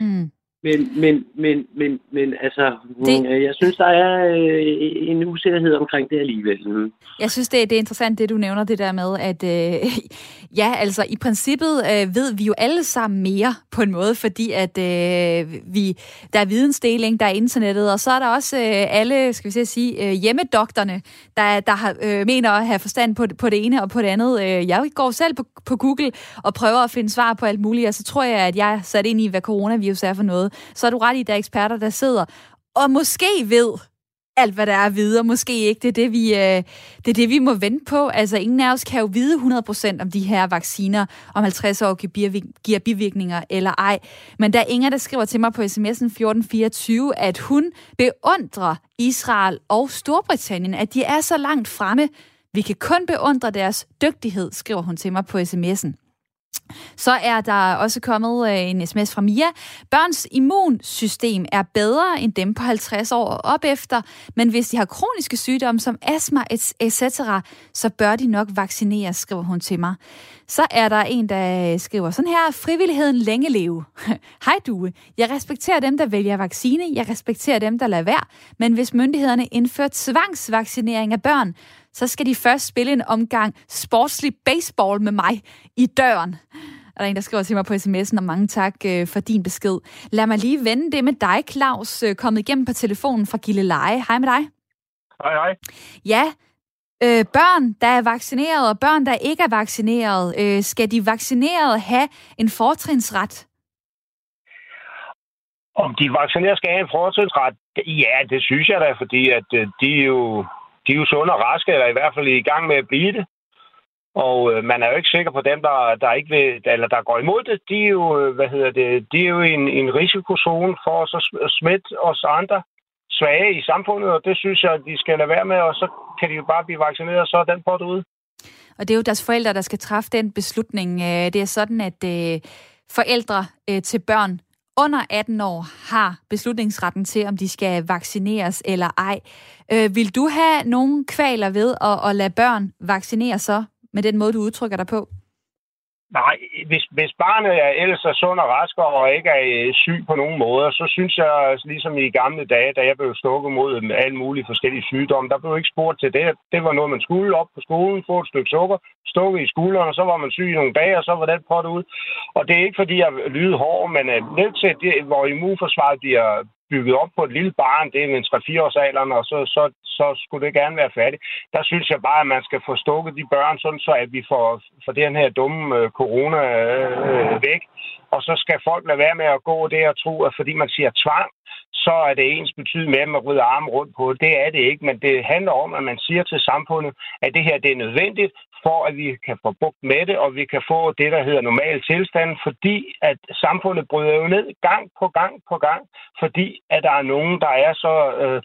Mm. Men, men, men, men, men altså, det... Mm, jeg synes, der er øh, en usikkerhed omkring det alligevel. Mm. Jeg synes, det, det er interessant, det du nævner, det der med, at øh, ja, altså i princippet øh, ved vi jo alle sammen mere på en måde, fordi at øh, vi, der er vidensdeling, der er internettet, og så er der også øh, alle, skal vi sige, øh, hjemmedokterne, der, der har, øh, mener at have forstand på, på det ene og på det andet. Øh, jeg går selv på, på Google og prøver at finde svar på alt muligt, og så tror jeg, at jeg er sat ind i, hvad coronavirus er for noget. Så er du ret i, at der er eksperter, der sidder og måske ved, alt, hvad der er at vide, og måske ikke. Det er det, vi, øh, det er det, vi må vente på. Altså, ingen af os kan jo vide 100% om de her vacciner om 50 år giver, giver bivirkninger eller ej. Men der er Inger, der skriver til mig på sms'en 1424, at hun beundrer Israel og Storbritannien, at de er så langt fremme. Vi kan kun beundre deres dygtighed, skriver hun til mig på sms'en. Så er der også kommet øh, en sms fra Mia. Børns immunsystem er bedre end dem på 50 år og op efter, men hvis de har kroniske sygdomme som astma etc., så bør de nok vaccineres, skriver hun til mig. Så er der en, der skriver sådan her, frivilligheden længe leve. Hej du, jeg respekterer dem, der vælger vaccine, jeg respekterer dem, der lader være, men hvis myndighederne indfører tvangsvaccinering af børn, så skal de først spille en omgang sportslig baseball med mig i døren. Og der er en, der skriver til mig på sms'en, og mange tak øh, for din besked. Lad mig lige vende det med dig, Claus, øh, kommet igennem på telefonen fra Gilleleje. Hej med dig. Hej, hej. Ja, øh, børn, der er vaccineret, og børn, der ikke er vaccineret, øh, skal de vaccinerede have en fortrinsret? Om de vaccinerede skal have en fortrinsret? Ja, det synes jeg da, fordi at øh, de er jo de er jo sunde og raske, eller i hvert fald i gang med at blive det. Og øh, man er jo ikke sikker på dem, der, der ikke vil, eller der går imod det. De er jo, øh, hvad hedder det, de er jo en, en risikozone for at smitte os andre svage i samfundet, og det synes jeg, de skal lade være med, og så kan de jo bare blive vaccineret, og så er den på ud. Og det er jo deres forældre, der skal træffe den beslutning. Øh, det er sådan, at øh, forældre til børn under 18 år har beslutningsretten til, om de skal vaccineres eller ej. Øh, vil du have nogen kvaler ved at, at lade børn vaccinere så, med den måde, du udtrykker dig på? Nej, hvis, hvis barnet er ellers er sund og rask og ikke er øh, syg på nogen måde, så synes jeg, altså, ligesom i gamle dage, da jeg blev stukket mod øh, alle mulige forskellige sygdomme, der blev ikke spurgt til det. Det var noget, man skulle op på skolen, få et stykke sukker, stukket i skulderen, og så var man syg i nogle dage, og så var den på ud. Og det er ikke, fordi jeg lyder hård, men øh, er til, det, hvor immunforsvaret bliver, bygget op på et lille barn, det er en 3-4 års alderen, og så, så, så skulle det gerne være færdigt. Der synes jeg bare, at man skal få stukket de børn, sådan så at vi får, får den her dumme øh, corona øh, øh væk. Og så skal folk lade være med at gå der og tro, at fordi man siger tvang, så er det ens betydning med, at man rydder armen rundt på det. Det er det ikke, men det handler om, at man siger til samfundet, at det her det er nødvendigt, for at vi kan få bugt med det, og vi kan få det, der hedder normal tilstand, fordi at samfundet bryder jo ned gang på gang på gang, fordi at der er nogen, der er så... Øh,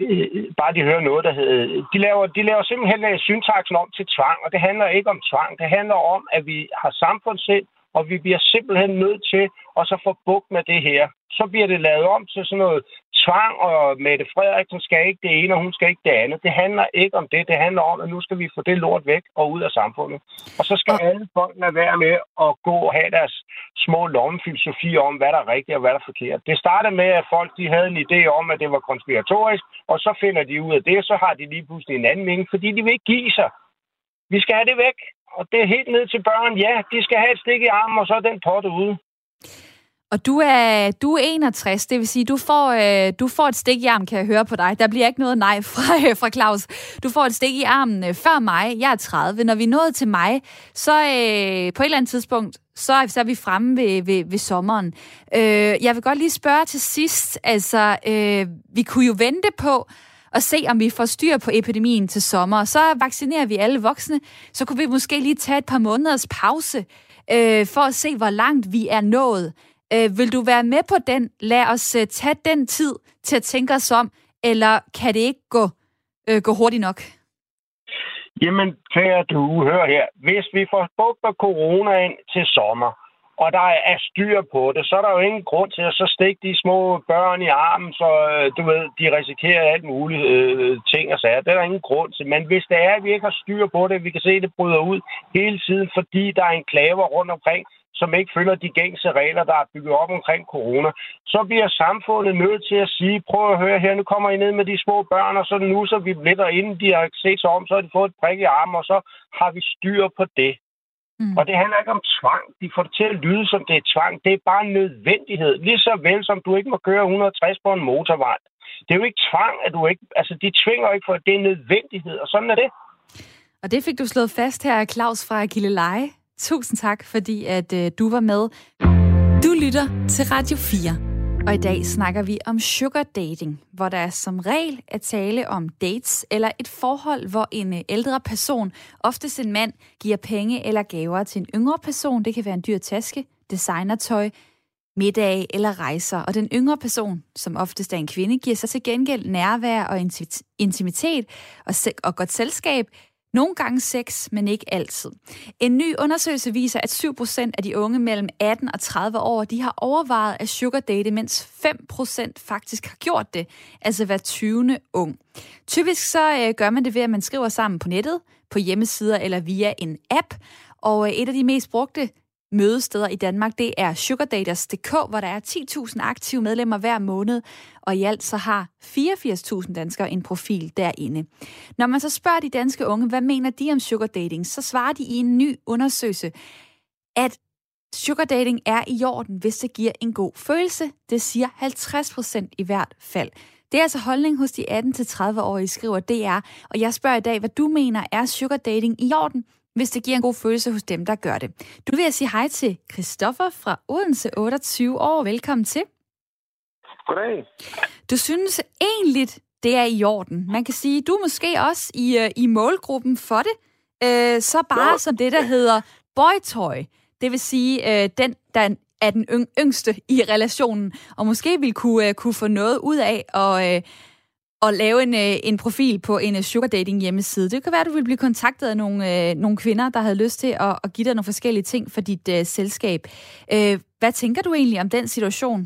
øh, bare de hører noget, der hedder... De laver, de laver simpelthen øh, syntaksen om til tvang, og det handler ikke om tvang. Det handler om, at vi har samfundssind, og vi bliver simpelthen nødt til at så få bugt med det her. Så bliver det lavet om til sådan noget tvang, og Mette Frederiksen skal ikke det ene, og hun skal ikke det andet. Det handler ikke om det. Det handler om, at nu skal vi få det lort væk og ud af samfundet. Og så skal alle folk lade være med at gå og have deres små lommefilosofi om, hvad der er rigtigt og hvad der er forkert. Det startede med, at folk de havde en idé om, at det var konspiratorisk, og så finder de ud af det, så har de lige pludselig en anden mening, fordi de vil ikke give sig. Vi skal have det væk og det er helt ned til børn. Ja, de skal have et stik i armen, og så er den potte ude. Og du er, du er 61, det vil sige, du får, øh, du får et stik i armen, kan jeg høre på dig. Der bliver ikke noget nej fra, øh, fra Claus. Du får et stik i armen øh, før mig. Jeg er 30. Når vi er nået til mig, så øh, på et eller andet tidspunkt, så er, så er vi fremme ved, ved, ved sommeren. Øh, jeg vil godt lige spørge til sidst, altså, øh, vi kunne jo vente på, og se, om vi får styr på epidemien til sommer. Så vaccinerer vi alle voksne. Så kunne vi måske lige tage et par måneders pause øh, for at se, hvor langt vi er nået. Øh, vil du være med på den? Lad os øh, tage den tid til at tænke os om, eller kan det ikke gå, øh, gå hurtigt nok? Jamen, kære du, hør her. Hvis vi får bukt corona ind til sommer, og der er styr på det, så er der jo ingen grund til at så stikke de små børn i armen, så øh, du ved, de risikerer alt muligt øh, ting og sager. Det er der ingen grund til. Men hvis det er, at vi ikke har styr på det, vi kan se, at det bryder ud hele tiden, fordi der er en klaver rundt omkring, som ikke følger de gængse regler, der er bygget op omkring corona, så bliver samfundet nødt til at sige, prøv at høre her, nu kommer I ned med de små børn, og så nu så vi lidt, og inden de har set sig om, så har de fået et prik i armen, og så har vi styr på det. Mm. Og det handler ikke om tvang. De får det til at lyde som det er tvang. Det er bare en nødvendighed. Lige så vel som du ikke må køre 160 på en motorvej. Det er jo ikke tvang, at du ikke... Altså, de tvinger ikke for, at det er en nødvendighed, og sådan er det. Og det fik du slået fast her, Claus fra Gilleleje. Tusind tak, fordi at øh, du var med. Du lytter til Radio 4. Og i dag snakker vi om sugar dating, hvor der som regel er tale om dates eller et forhold, hvor en øh, ældre person, oftest en mand, giver penge eller gaver til en yngre person. Det kan være en dyr taske, designertøj, middag eller rejser. Og den yngre person, som oftest er en kvinde, giver sig til gengæld nærvær og intimitet og, og godt selskab, nogle gange sex, men ikke altid. En ny undersøgelse viser, at 7% af de unge mellem 18 og 30 år, de har overvejet at sugar date, mens 5% faktisk har gjort det, altså hver 20. ung. Typisk så øh, gør man det ved, at man skriver sammen på nettet, på hjemmesider eller via en app, og øh, et af de mest brugte mødesteder i Danmark, det er sugardaters.dk, hvor der er 10.000 aktive medlemmer hver måned, og i alt så har 84.000 danskere en profil derinde. Når man så spørger de danske unge, hvad mener de om sugar dating, så svarer de i en ny undersøgelse, at sugar dating er i orden, hvis det giver en god følelse. Det siger 50 procent i hvert fald. Det er altså holdning hos de 18-30-årige, skriver DR, og jeg spørger i dag, hvad du mener er sugar dating i orden, hvis det giver en god følelse hos dem, der gør det. Du vil jeg sige hej til Christoffer fra Odense, 28 år. Velkommen til. Goddag. Du synes egentlig, det er i orden. Man kan sige, du er måske også i, uh, i målgruppen for det. Uh, så bare ja. som det, der hedder boytoy. Det vil sige, uh, den, der er den yngste i relationen, og måske vil kunne, uh, kunne få noget ud af at, uh, at lave en, øh, en profil på en øh, sugar dating hjemmeside. Det kan være, at du vil blive kontaktet af nogle, øh, nogle kvinder, der havde lyst til at, at give dig nogle forskellige ting for dit uh, selskab. Uh, hvad tænker du egentlig om den situation?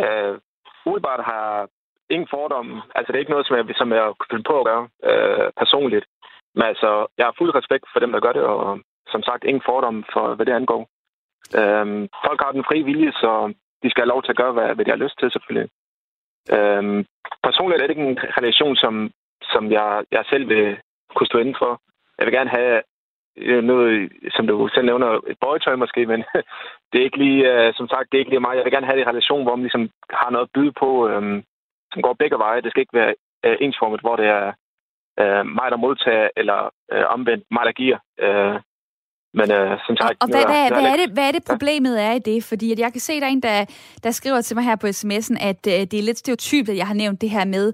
Uh, umiddelbart har ingen fordomme. Altså, det er ikke noget, som jeg, som jeg kunne finde på at gøre uh, personligt. Men altså, jeg har fuld respekt for dem, der gør det, og som sagt, ingen fordomme for, hvad det angår. Uh, folk har den frie vilje, så de skal have lov til at gøre, hvad, hvad de har lyst til, selvfølgelig. Øhm, personligt er det ikke en relation, som, som jeg, jeg selv vil kunne stå inden for. Jeg vil gerne have øh, noget, som du selv nævner, et bøjetøj måske, men det er ikke lige, øh, som sagt, det er ikke lige mig. Jeg vil gerne have en relation, hvor man ligesom har noget at byde på, øhm, som går begge veje. Det skal ikke være øh, uh, ensformet, hvor det er øh, mig, der modtager, eller øh, omvendt mig, der giver. Øh, men øh, som sagt... Og, hvad, hvad, hvad, er det, hvad er det problemet er i det? Fordi at jeg kan se, at der er en, der, der skriver til mig her på sms'en, at øh, det er lidt stereotypt, at jeg har nævnt det her med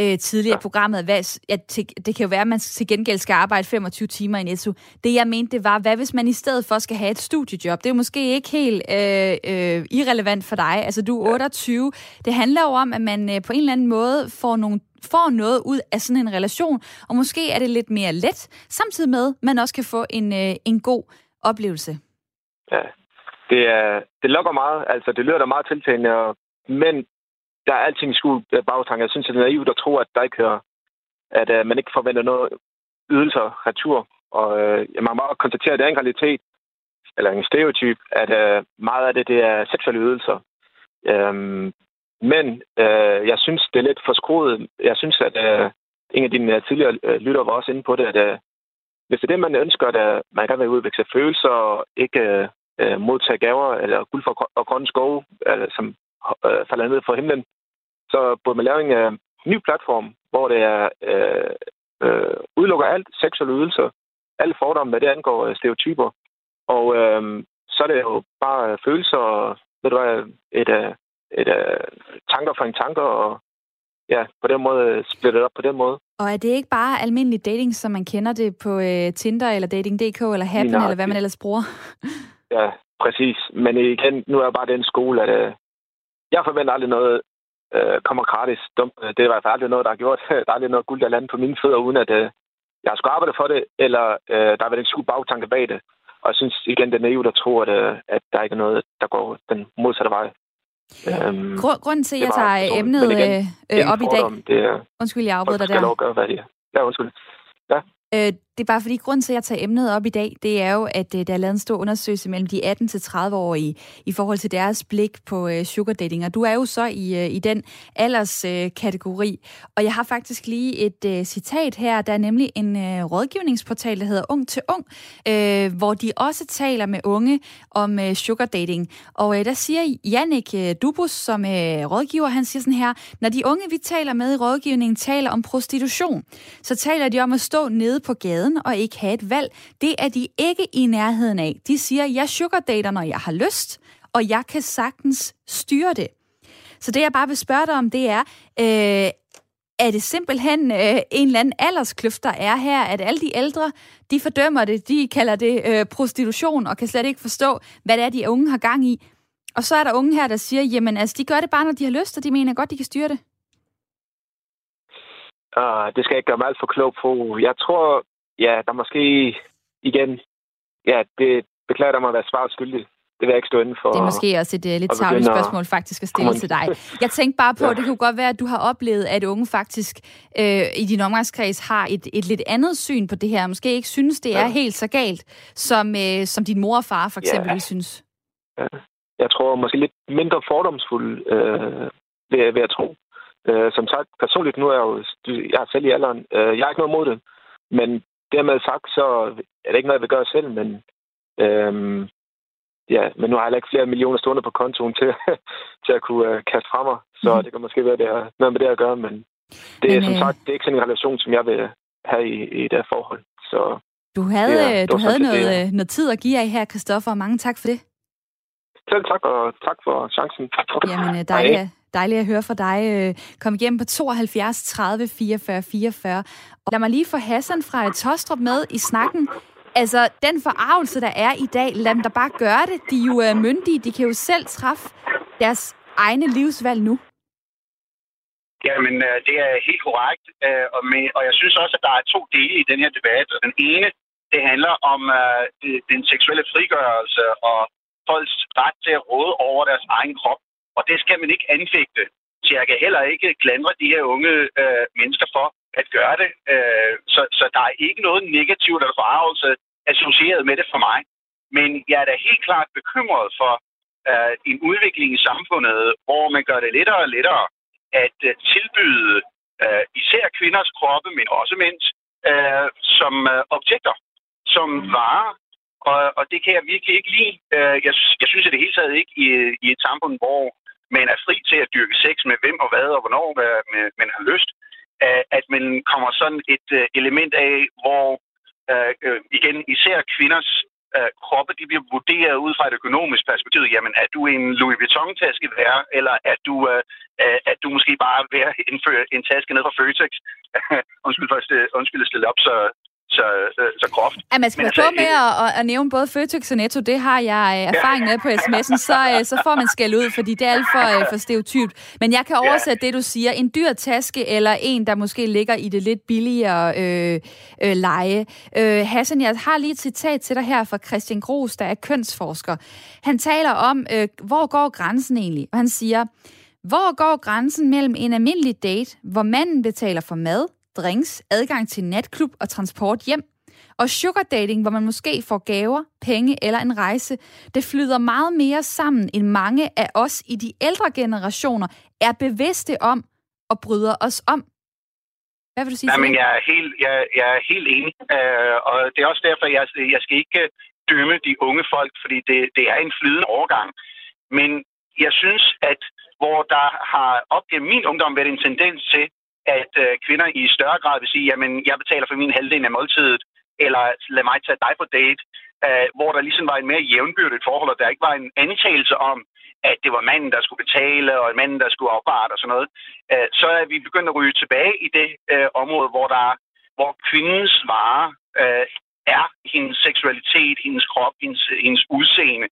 øh, tidligere ja. programmet, hvad, at til, det kan jo være, at man til gengæld skal arbejde 25 timer i Netto. Det jeg mente, det var, hvad hvis man i stedet for skal have et studiejob? Det er jo måske ikke helt øh, øh, irrelevant for dig. Altså, du er 28. Det handler jo om, at man øh, på en eller anden måde får nogle får noget ud af sådan en relation, og måske er det lidt mere let, samtidig med, at man også kan få en, øh, en god oplevelse. Ja, det, er, det lokker meget. Altså, det lyder da meget tiltalende, men der er alting i skuld øh, bagtanke. Jeg synes, det er naivt at tro, at der ikke hører, at øh, man ikke forventer noget ydelser retur. Og øh, man må bare konstatere, at det er en realitet, eller en stereotyp, at øh, meget af det, det er seksuelle ydelser. Øhm, men øh, jeg synes, det er lidt for skruet. Jeg synes, at øh, en af dine øh, tidligere øh, lytter var også inde på det, at øh, hvis det er det, man ønsker, at øh, man gerne vil udvikle følelser og ikke øh, øh, modtage gaver eller guld for og grønne skove, uh, som øh, falder ned fra himlen, så burde man lave en øh, ny platform, hvor det er øh, øh, udelukker alt seksuelle ydelser, alle fordomme, hvad det angår øh, stereotyper. Og øh, så er det jo bare følelser og ved du hvad, et, øh, et, uh, tanker for en tanker, og ja, på den måde splittet op på den måde. Og er det ikke bare almindelig dating, som man kender det på uh, Tinder eller Dating.dk eller Happen, Nej, eller hvad man ellers bruger? ja, præcis. Men igen, nu er jeg bare den skole, at uh, jeg forventer aldrig noget uh, kommer gratis. Det er i hvert fald aldrig noget, der har gjort. Der er aldrig noget guld, der lander på mine fødder, uden at uh, jeg har skulle arbejde for det, eller uh, der har været en skub bagtanke bag det. Og jeg synes igen, det er naivt at tro, at, uh, at der ikke er noget, der går den modsatte vej. Øhm, Grunden til, at jeg tager emnet igen, øh, op i dag... Det er, undskyld, jeg afbryder dig der. Lov at gøre, hvad det er. Ja, undskyld. Ja. Øh, det er bare fordi, grund til, at jeg tager emnet op i dag, det er jo, at øh, der er lavet en stor undersøgelse mellem de 18-30-årige i forhold til deres blik på øh, sugar dating. Og du er jo så i, øh, i den alderskategori. Øh, og jeg har faktisk lige et øh, citat her. Der er nemlig en øh, rådgivningsportal, der hedder Ung til Ung, øh, hvor de også taler med unge om øh, sugar dating. Og øh, der siger Jannik øh, Dubus, som øh, rådgiver, han siger sådan her, når de unge, vi taler med i rådgivningen, taler om prostitution, så taler de om at stå nede på gaden og ikke have et valg. Det er de ikke i nærheden af. De siger, jeg sugardater, når jeg har lyst, og jeg kan sagtens styre det. Så det, jeg bare vil spørge dig om, det er, øh, er det simpelthen øh, en eller anden alderskløft, der er her, at alle de ældre, de fordømmer det, de kalder det øh, prostitution, og kan slet ikke forstå, hvad det er, de unge har gang i. Og så er der unge her, der siger, jamen altså, de gør det bare, når de har lyst, og de mener godt, de kan styre det. Uh, det skal jeg ikke gøre mig alt for klog på. Jeg tror, ja, der måske igen, ja, det beklager der mig at være svaret skyldig. Det vil jeg ikke stå inden for. Det er måske også et uh, lidt tavligt spørgsmål faktisk at stille til dig. Jeg tænkte bare på, ja. det kunne godt være, at du har oplevet, at unge faktisk øh, i din omgangskreds har et, et lidt andet syn på det her. Måske ikke synes, det er ja. helt så galt, som, øh, som din mor og far for eksempel ja. synes. Ja. Jeg tror måske lidt mindre fordomsfuld, øh, ved, ved at tro. Øh, som sagt, personligt nu er jeg jo, jeg er selv i alderen. Øh, jeg har ikke noget mod det. Men dermed sagt, så er det ikke noget, jeg vil gøre selv, men øhm, ja, men nu har jeg ikke flere millioner stående på kontoen til, til at kunne uh, kaste fra mig. Så mm. det kan måske være, det er noget med det at gøre, men det er men, som øh... sagt, det er ikke sådan en relation, som jeg vil have i, i det forhold. Så du havde, ja, øh, du havde noget, det, noget tid at give af her, Kristoffer, og mange tak for det. Selv tak, og tak for chancen. Jamen, dejligt, Dejligt at høre fra dig. Øh, Kom igennem på 72 30 44 44. Og lad mig lige få Hassan fra Tostrup med i snakken. Altså, den forarvelse, der er i dag, lad dem da bare gøre det. De er jo øh, myndige. De kan jo selv træffe deres egne livsvalg nu. Jamen, øh, det er helt korrekt. Øh, og, med, og jeg synes også, at der er to dele i den her debat. Den ene, det handler om uh, den seksuelle frigørelse og folks ret til at råde over deres egen krop. Og det skal man ikke anfægte. Så jeg kan heller ikke klandre de her unge øh, mennesker for at gøre det. Øh, så, så der er ikke noget negativt eller forarvelse associeret med det for mig. Men jeg er da helt klart bekymret for øh, en udvikling i samfundet, hvor man gør det lettere og lettere at øh, tilbyde øh, især kvinders kroppe, men også mænds, øh, som øh, objekter, som varer. Og, og det kan jeg virkelig ikke lide. Øh, jeg, jeg synes i det hele taget ikke i, i et samfund, hvor man er fri til at dyrke sex med hvem og hvad og hvornår man har lyst, at man kommer sådan et øh, element af, hvor øh, øh igen især kvinders øh, kroppe, de bliver vurderet ud fra et økonomisk perspektiv. Jamen, er du en Louis Vuitton-taske værd, eller er du, er du måske bare værd at indføre en taske ned fra Føtex? undskyld for at undskyld at stille op så, så, så, så groft. Ja, man skal altså, på med at, at nævne både Føtex og Netto, det har jeg øh, erfaring med på sms'en, så, øh, så får man skæld ud, fordi det er alt for, øh, for stereotypt. Men jeg kan oversætte ja. det, du siger. En dyr taske, eller en, der måske ligger i det lidt billigere øh, øh, leje. Øh, Hassan, jeg har lige et citat til dig her fra Christian Gros, der er kønsforsker. Han taler om, øh, hvor går grænsen egentlig? Og han siger, hvor går grænsen mellem en almindelig date, hvor manden betaler for mad, drinks, adgang til natklub og transport hjem. Og sugar dating, hvor man måske får gaver, penge eller en rejse, det flyder meget mere sammen, end mange af os i de ældre generationer er bevidste om og bryder os om. Hvad vil du sige Jamen, jeg er helt, jeg, jeg er helt enig, uh, og det er også derfor, jeg, jeg skal ikke dømme de unge folk, fordi det, det er en flydende overgang. Men jeg synes, at hvor der har op gennem min ungdom været en tendens til, at øh, kvinder i større grad vil sige, jamen, jeg betaler for min halvdel af måltidet, eller lad mig tage dig på date, øh, hvor der ligesom var en mere jævnbyrdigt forhold, og der ikke var en antagelse om, at det var manden, der skulle betale, og manden, der skulle oparte og sådan noget, øh, så er vi begyndt at ryge tilbage i det øh, område, hvor der hvor kvindens vare øh, er hendes seksualitet, hendes krop, hendes, hendes udseende.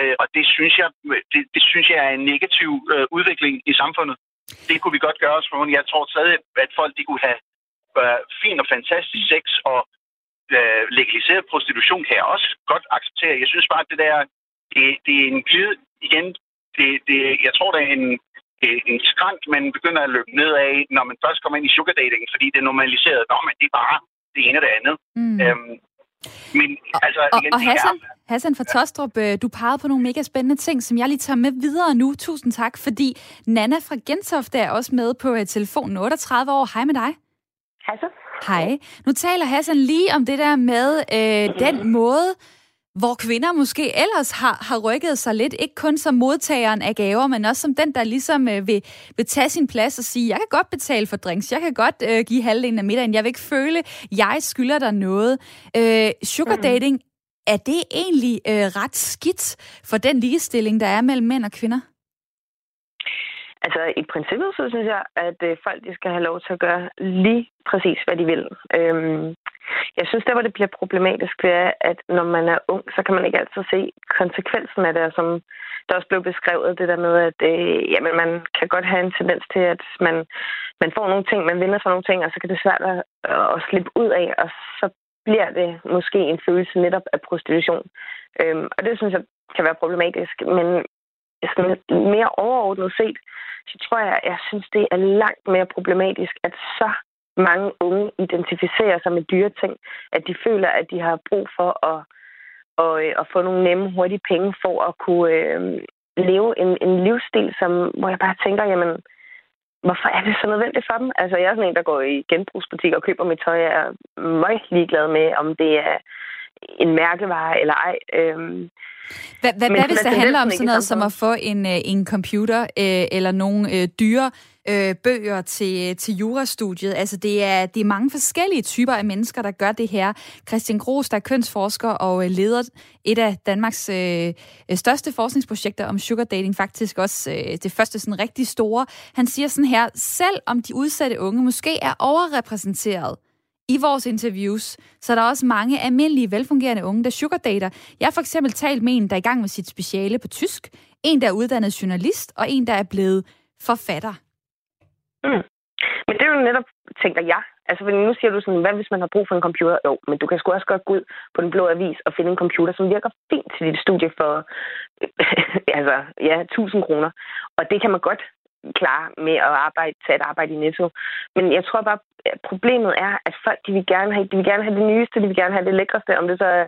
Øh, og det synes, jeg, det, det synes jeg er en negativ øh, udvikling i samfundet det kunne vi godt gøre os for. Jeg tror stadig, at folk de kunne have øh, fin og fantastisk sex og øh, legaliseret prostitution kan jeg også godt acceptere. Jeg synes bare, at det der, det, det er en glid igen. Det, det, jeg tror, det er en, en skrant, man begynder at løbe ned af, når man først kommer ind i sugar dating, fordi det er normaliseret. Nå, men det er bare det ene og det andet. Mm. Øhm, men altså, og, igen, og Hassan, er... Hassan fra Tostrup, øh, du pegede på nogle mega spændende ting, som jeg lige tager med videre nu. Tusind tak, fordi Nana fra Gentofte er også med på uh, telefonen 38 år. Hej med dig. Hej så. Hej. Nu taler Hassan lige om det der med øh, den måde, hvor kvinder måske ellers har, har rykket sig lidt, ikke kun som modtageren af gaver, men også som den, der ligesom øh, vil, vil tage sin plads og sige, jeg kan godt betale for drinks, jeg kan godt øh, give halvdelen af middagen, jeg vil ikke føle, jeg skylder dig noget. Øh, sugar mhm. dating, mm. er det egentlig øh, ret skidt for den ligestilling, der er mellem mænd og kvinder? Altså, i princippet, så synes jeg, at øh, folk de skal have lov til at gøre lige præcis, hvad de vil. Øhm, jeg synes, der hvor det bliver problematisk, det er, at når man er ung, så kan man ikke altid se konsekvensen af det, som der også blev beskrevet, det der med, at øh, jamen, man kan godt have en tendens til, at man, man får nogle ting, man vinder for nogle ting, og så kan det svært at, at slippe ud af, og så bliver det måske en følelse netop af prostitution. Øhm, og det synes jeg kan være problematisk, men sådan mere overordnet set, så tror jeg, jeg synes, det er langt mere problematisk, at så mange unge identificerer sig med dyre ting, at de føler, at de har brug for at, at, øh, at få nogle nemme, hurtige penge for at kunne øh, leve en, en livsstil, som, hvor jeg bare tænker, jamen, hvorfor er det så nødvendigt for dem? Altså, jeg er sådan en, der går i genbrugsbutik og køber mit tøj. Jeg er meget ligeglad med, om det er en mærkevare eller ej. Øhm, hvad, hvad, hvad hvis det handler om sådan noget som at få en, øh, en computer øh, eller nogle øh, dyre øh, bøger til, til jurastudiet? Altså det er, det er mange forskellige typer af mennesker, der gør det her. Christian Gros, der er kønsforsker og øh, leder et af Danmarks øh, største forskningsprojekter om sugar dating, faktisk også øh, det første sådan rigtig store. Han siger sådan her, selv om de udsatte unge måske er overrepræsenteret i vores interviews, så er der også mange almindelige, velfungerende unge, der sugardater. Jeg har for eksempel talt med en, der er i gang med sit speciale på tysk, en, der er uddannet journalist, og en, der er blevet forfatter. Mm. Men det er jo netop, tænker jeg, Altså, nu siger du sådan, hvad hvis man har brug for en computer? Jo, men du kan sgu også godt gå ud på den blå avis og finde en computer, som virker fint til dit studie for, altså, ja, 1000 kroner. Og det kan man godt klar med at arbejde, tage et arbejde i Netto. Men jeg tror bare, at problemet er, at folk de vil, gerne have, de vil gerne have det nyeste, de vil gerne have det lækreste, om det så er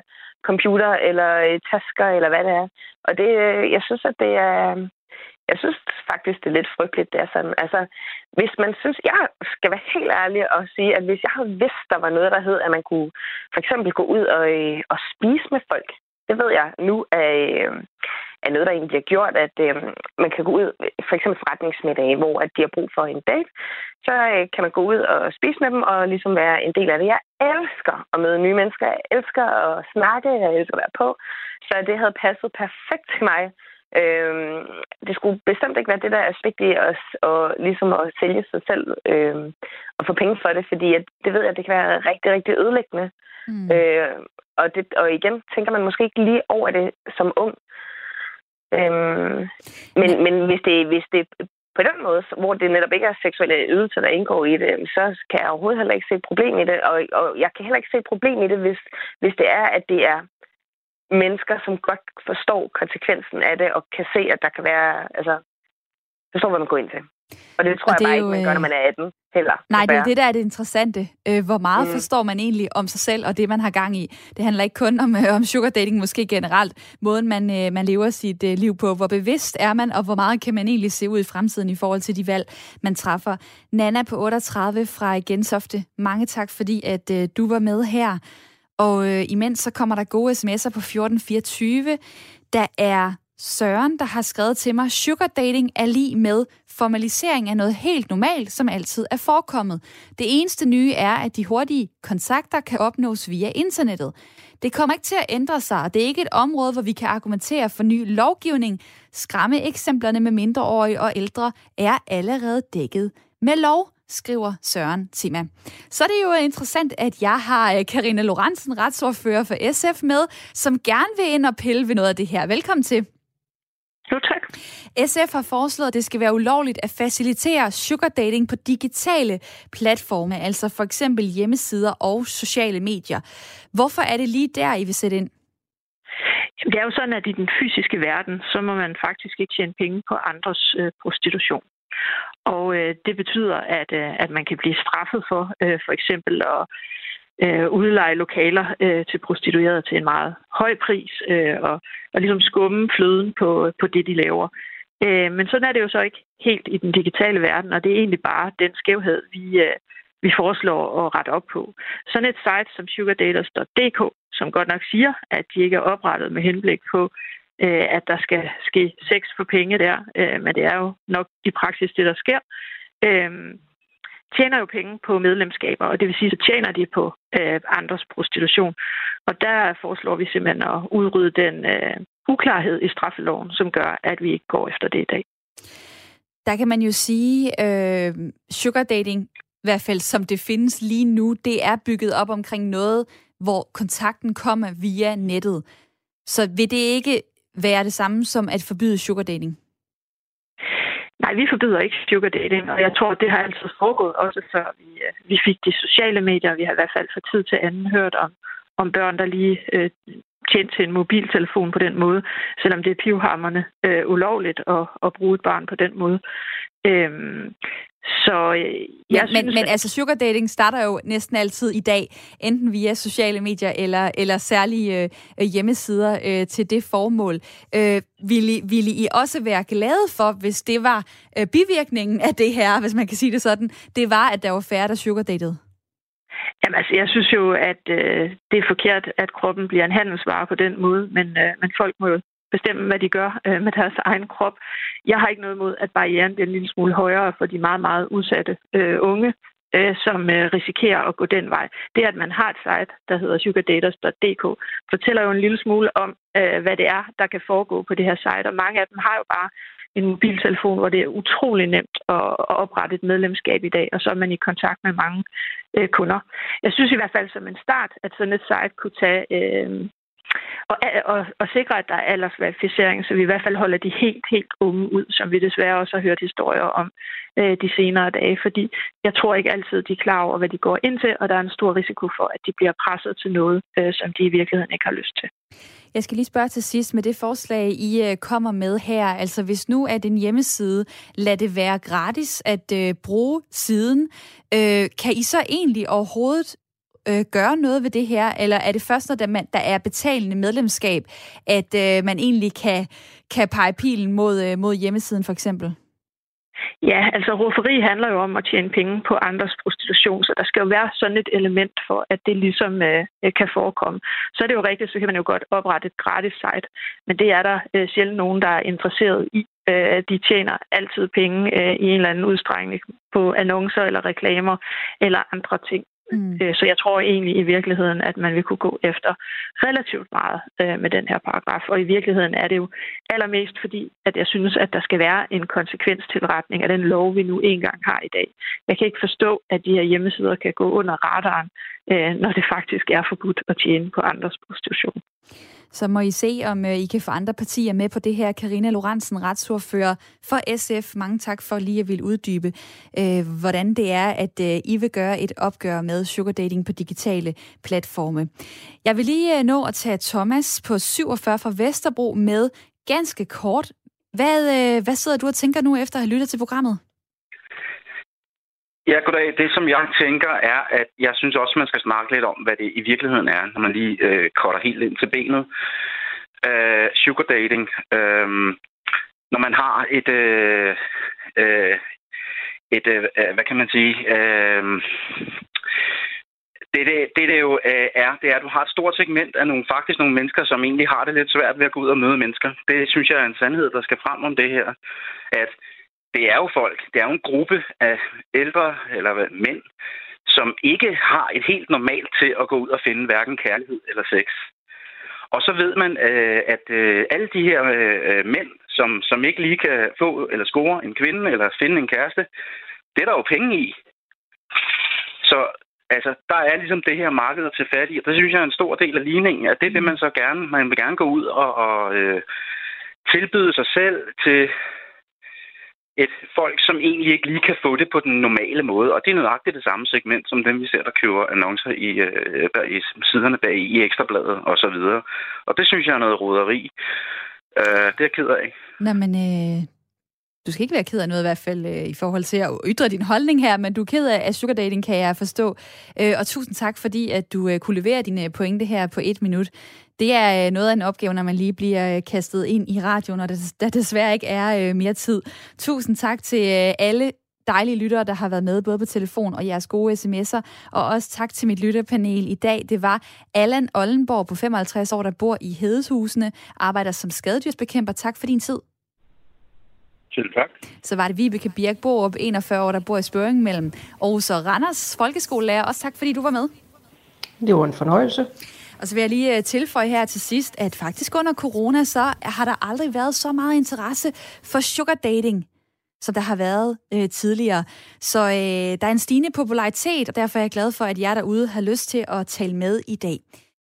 computer eller øh, tasker eller hvad det er. Og det, øh, jeg synes, at det er... Jeg synes faktisk, det er lidt frygteligt, det er sådan. Altså, hvis man synes, jeg skal være helt ærlig og sige, at hvis jeg havde vidst, der var noget, der hed, at man kunne for eksempel gå ud og, øh, og spise med folk, det ved jeg nu er, er noget, der egentlig har gjort, at øh, man kan gå ud, for eksempel forretningsmiddag, hvor at de har brug for en date, så øh, kan man gå ud og spise med dem og ligesom være en del af det. Jeg elsker at møde nye mennesker. Jeg elsker at snakke. Jeg elsker at være på. Så det havde passet perfekt til mig. Øh, det skulle bestemt ikke være det der aspekt i at, og ligesom at sælge sig selv øh, og få penge for det, fordi at, det ved jeg, at det kan være rigtig, rigtig ødelæggende. Mm. Øh, og, det, og igen tænker man måske ikke lige over det som ung. Øhm, men, men hvis det, hvis det på den måde, hvor det netop ikke er seksuelle ydelser, der indgår i det, så kan jeg overhovedet heller ikke se et problem i det. Og, og jeg kan heller ikke se et problem i det, hvis, hvis det er, at det er mennesker, som godt forstår konsekvensen af det, og kan se, at der kan være, altså, forstår, hvad man går ind til. Og det tror og det jeg bare jo, ikke, man gør, når man er 18 heller. Nej, det er det, der er det interessante. Øh, hvor meget mm. forstår man egentlig om sig selv og det, man har gang i? Det handler ikke kun om, øh, om sugar dating, måske generelt. Måden, man, øh, man lever sit liv på. Hvor bevidst er man, og hvor meget kan man egentlig se ud i fremtiden i forhold til de valg, man træffer? Nana på 38 fra Gensofte. Mange tak, fordi at du var med her. Og øh, imens så kommer der gode sms'er på 1424. Der er Søren, der har skrevet til mig, sugar dating er lige med formalisering af noget helt normalt, som altid er forekommet. Det eneste nye er, at de hurtige kontakter kan opnås via internettet. Det kommer ikke til at ændre sig, og det er ikke et område, hvor vi kan argumentere for ny lovgivning. Skræmme eksemplerne med mindreårige og ældre er allerede dækket med lov skriver Søren til mig. Så er det jo interessant, at jeg har øh, Karina Lorentzen, retsordfører for SF med, som gerne vil ind og pille ved noget af det her. Velkommen til. Jo, tak. SF har foreslået, at det skal være ulovligt at facilitere sugar dating på digitale platforme, altså for eksempel hjemmesider og sociale medier. Hvorfor er det lige der, I vil sætte ind? Det er jo sådan, at i den fysiske verden, så må man faktisk ikke tjene penge på andres øh, prostitution. Og øh, det betyder, at, øh, at man kan blive straffet for øh, for eksempel at øh, udleje lokaler øh, til prostituerede til en meget høj pris, øh, og, og ligesom skumme fløden på, på det, de laver. Øh, men sådan er det jo så ikke helt i den digitale verden, og det er egentlig bare den skævhed, vi, øh, vi foreslår at rette op på. Sådan et site som sugardaters.dk, som godt nok siger, at de ikke er oprettet med henblik på, øh, at der skal ske sex for penge der, øh, men det er jo nok i praksis det, der sker, øh, tjener jo penge på medlemskaber, og det vil sige, så tjener de på øh, andres prostitution. Og der foreslår vi simpelthen at udrydde den øh, uklarhed i straffeloven, som gør, at vi ikke går efter det i dag. Der kan man jo sige, øh, sugar dating, i hvert fald som det findes lige nu, det er bygget op omkring noget, hvor kontakten kommer via nettet. Så vil det ikke være det samme som at forbyde sugar dating? Nej, vi forbyder ikke sugar dating, og jeg tror, det har altid foregået, også før vi, øh, vi fik de sociale medier. Vi har i hvert fald for tid til anden hørt om, om børn, der lige øh, tjente til en mobiltelefon på den måde, selvom det er pivhammerne øh, ulovligt at, at bruge et barn på den måde. Øhm, så øh, jeg men, synes, men, men altså sugar dating starter jo næsten altid i dag, enten via sociale medier eller, eller særlige øh, hjemmesider øh, til det formål. Øh, ville, ville I også være glade for, hvis det var øh, bivirkningen af det her, hvis man kan sige det sådan, det var, at der var færre, der sugar datede? Jamen altså, jeg synes jo, at øh, det er forkert, at kroppen bliver en handelsvare på den måde, men, øh, men folk må jo bestemme, hvad de gør øh, med deres egen krop. Jeg har ikke noget imod, at barrieren bliver en lille smule højere for de meget, meget udsatte øh, unge, øh, som øh, risikerer at gå den vej. Det, at man har et site, der hedder sugardaters.dk, fortæller jo en lille smule om, øh, hvad det er, der kan foregå på det her site. Og mange af dem har jo bare en mobiltelefon, hvor det er utrolig nemt at, at oprette et medlemskab i dag, og så er man i kontakt med mange øh, kunder. Jeg synes i hvert fald som en start, at sådan et site kunne tage øh, og, og, og sikre, at der er aldersverificering, så vi i hvert fald holder de helt, helt unge ud, som vi desværre også har hørt historier om øh, de senere dage, fordi jeg tror ikke altid, de er klar over, hvad de går ind til, og der er en stor risiko for, at de bliver presset til noget, øh, som de i virkeligheden ikke har lyst til. Jeg skal lige spørge til sidst med det forslag, I øh, kommer med her. Altså hvis nu er en hjemmeside, lad det være gratis at øh, bruge siden. Øh, kan I så egentlig overhovedet øh, gøre noget ved det her, eller er det først, når der, man, der er betalende medlemskab, at øh, man egentlig kan, kan pege pilen mod, øh, mod hjemmesiden for eksempel? Ja, altså rufferi handler jo om at tjene penge på andres prostitution, så der skal jo være sådan et element for, at det ligesom øh, kan forekomme. Så er det jo rigtigt, så kan man jo godt oprette et gratis site, men det er der øh, sjældent nogen, der er interesseret i. Øh, de tjener altid penge øh, i en eller anden udstrækning på annoncer eller reklamer eller andre ting. Mm. Øh, så jeg tror egentlig i virkeligheden, at man vil kunne gå efter relativt meget øh, med den her paragraf. Og i virkeligheden er det jo allermest fordi, at jeg synes, at der skal være en konsekvenstilretning af den lov, vi nu engang har i dag. Jeg kan ikke forstå, at de her hjemmesider kan gå under radaren, øh, når det faktisk er forbudt at tjene på andres prostitution. Så må I se, om øh, I kan få andre partier med på det her. Karina Lorentzen, retsordfører for SF. Mange tak for lige at ville uddybe, øh, hvordan det er, at øh, I vil gøre et opgør med sugar dating på digitale platforme. Jeg vil lige øh, nå at tage Thomas på 47 fra Vesterbro med ganske kort. Hvad, øh, hvad sidder du og tænker nu efter at have lyttet til programmet? Ja, goddag. Det, som jeg tænker, er, at jeg synes også, man skal snakke lidt om, hvad det i virkeligheden er, når man lige øh, korter helt ind til benet. Øh, sugar dating. Øh, når man har et... Øh, øh, et, øh, øh, hvad kan man sige... Øh, det, det, det, det jo øh, er, det er, at du har et stort segment af nogle, faktisk nogle mennesker, som egentlig har det lidt svært ved at gå ud og møde mennesker. Det synes jeg er en sandhed, der skal frem om det her. At det er jo folk, det er jo en gruppe af ældre eller mænd, som ikke har et helt normalt til at gå ud og finde hverken kærlighed eller sex. Og så ved man, øh, at øh, alle de her øh, mænd, som, som ikke lige kan få eller score en kvinde eller finde en kæreste, det er der jo penge i. Så altså, der er ligesom det her marked at tage fat i, og det synes jeg er en stor del af ligningen, at det vil man så gerne, man vil gerne gå ud og, og øh, tilbyde sig selv til et folk, som egentlig ikke lige kan få det på den normale måde. Og det er nøjagtigt det samme segment, som dem, vi ser, der køber annoncer i, øh, i siderne bag i Ekstrabladet og så videre. Og det synes jeg er noget roderi. Øh, det er jeg ked af. Nå, men øh, du skal ikke være ked af noget i hvert fald øh, i forhold til at ytre din holdning her, men du er ked af, af sugar dating, kan jeg forstå. Øh, og tusind tak, fordi at du øh, kunne levere dine øh, pointe her på et minut. Det er øh, noget af en opgave, når man lige bliver øh, kastet ind i radioen, og der, desværre ikke er øh, mere tid. Tusind tak til alle dejlige lyttere, der har været med, både på telefon og jeres gode sms'er. Og også tak til mit lytterpanel i dag. Det var Allan Ollenborg på 55 år, der bor i Hedeshusene, arbejder som skadedyrsbekæmper. Tak for din tid. Selv tak. Så var det Vibeke Birk Borup, 41 år, der bor i Spøring mellem Aarhus og Randers, folkeskolelærer. Også tak, fordi du var med. Det var en fornøjelse. Og så vil jeg lige øh, tilføje her til sidst, at faktisk under corona, så har der aldrig været så meget interesse for sugar dating som der har været øh, tidligere. Så øh, der er en stigende popularitet, og derfor er jeg glad for, at jer derude har lyst til at tale med i dag.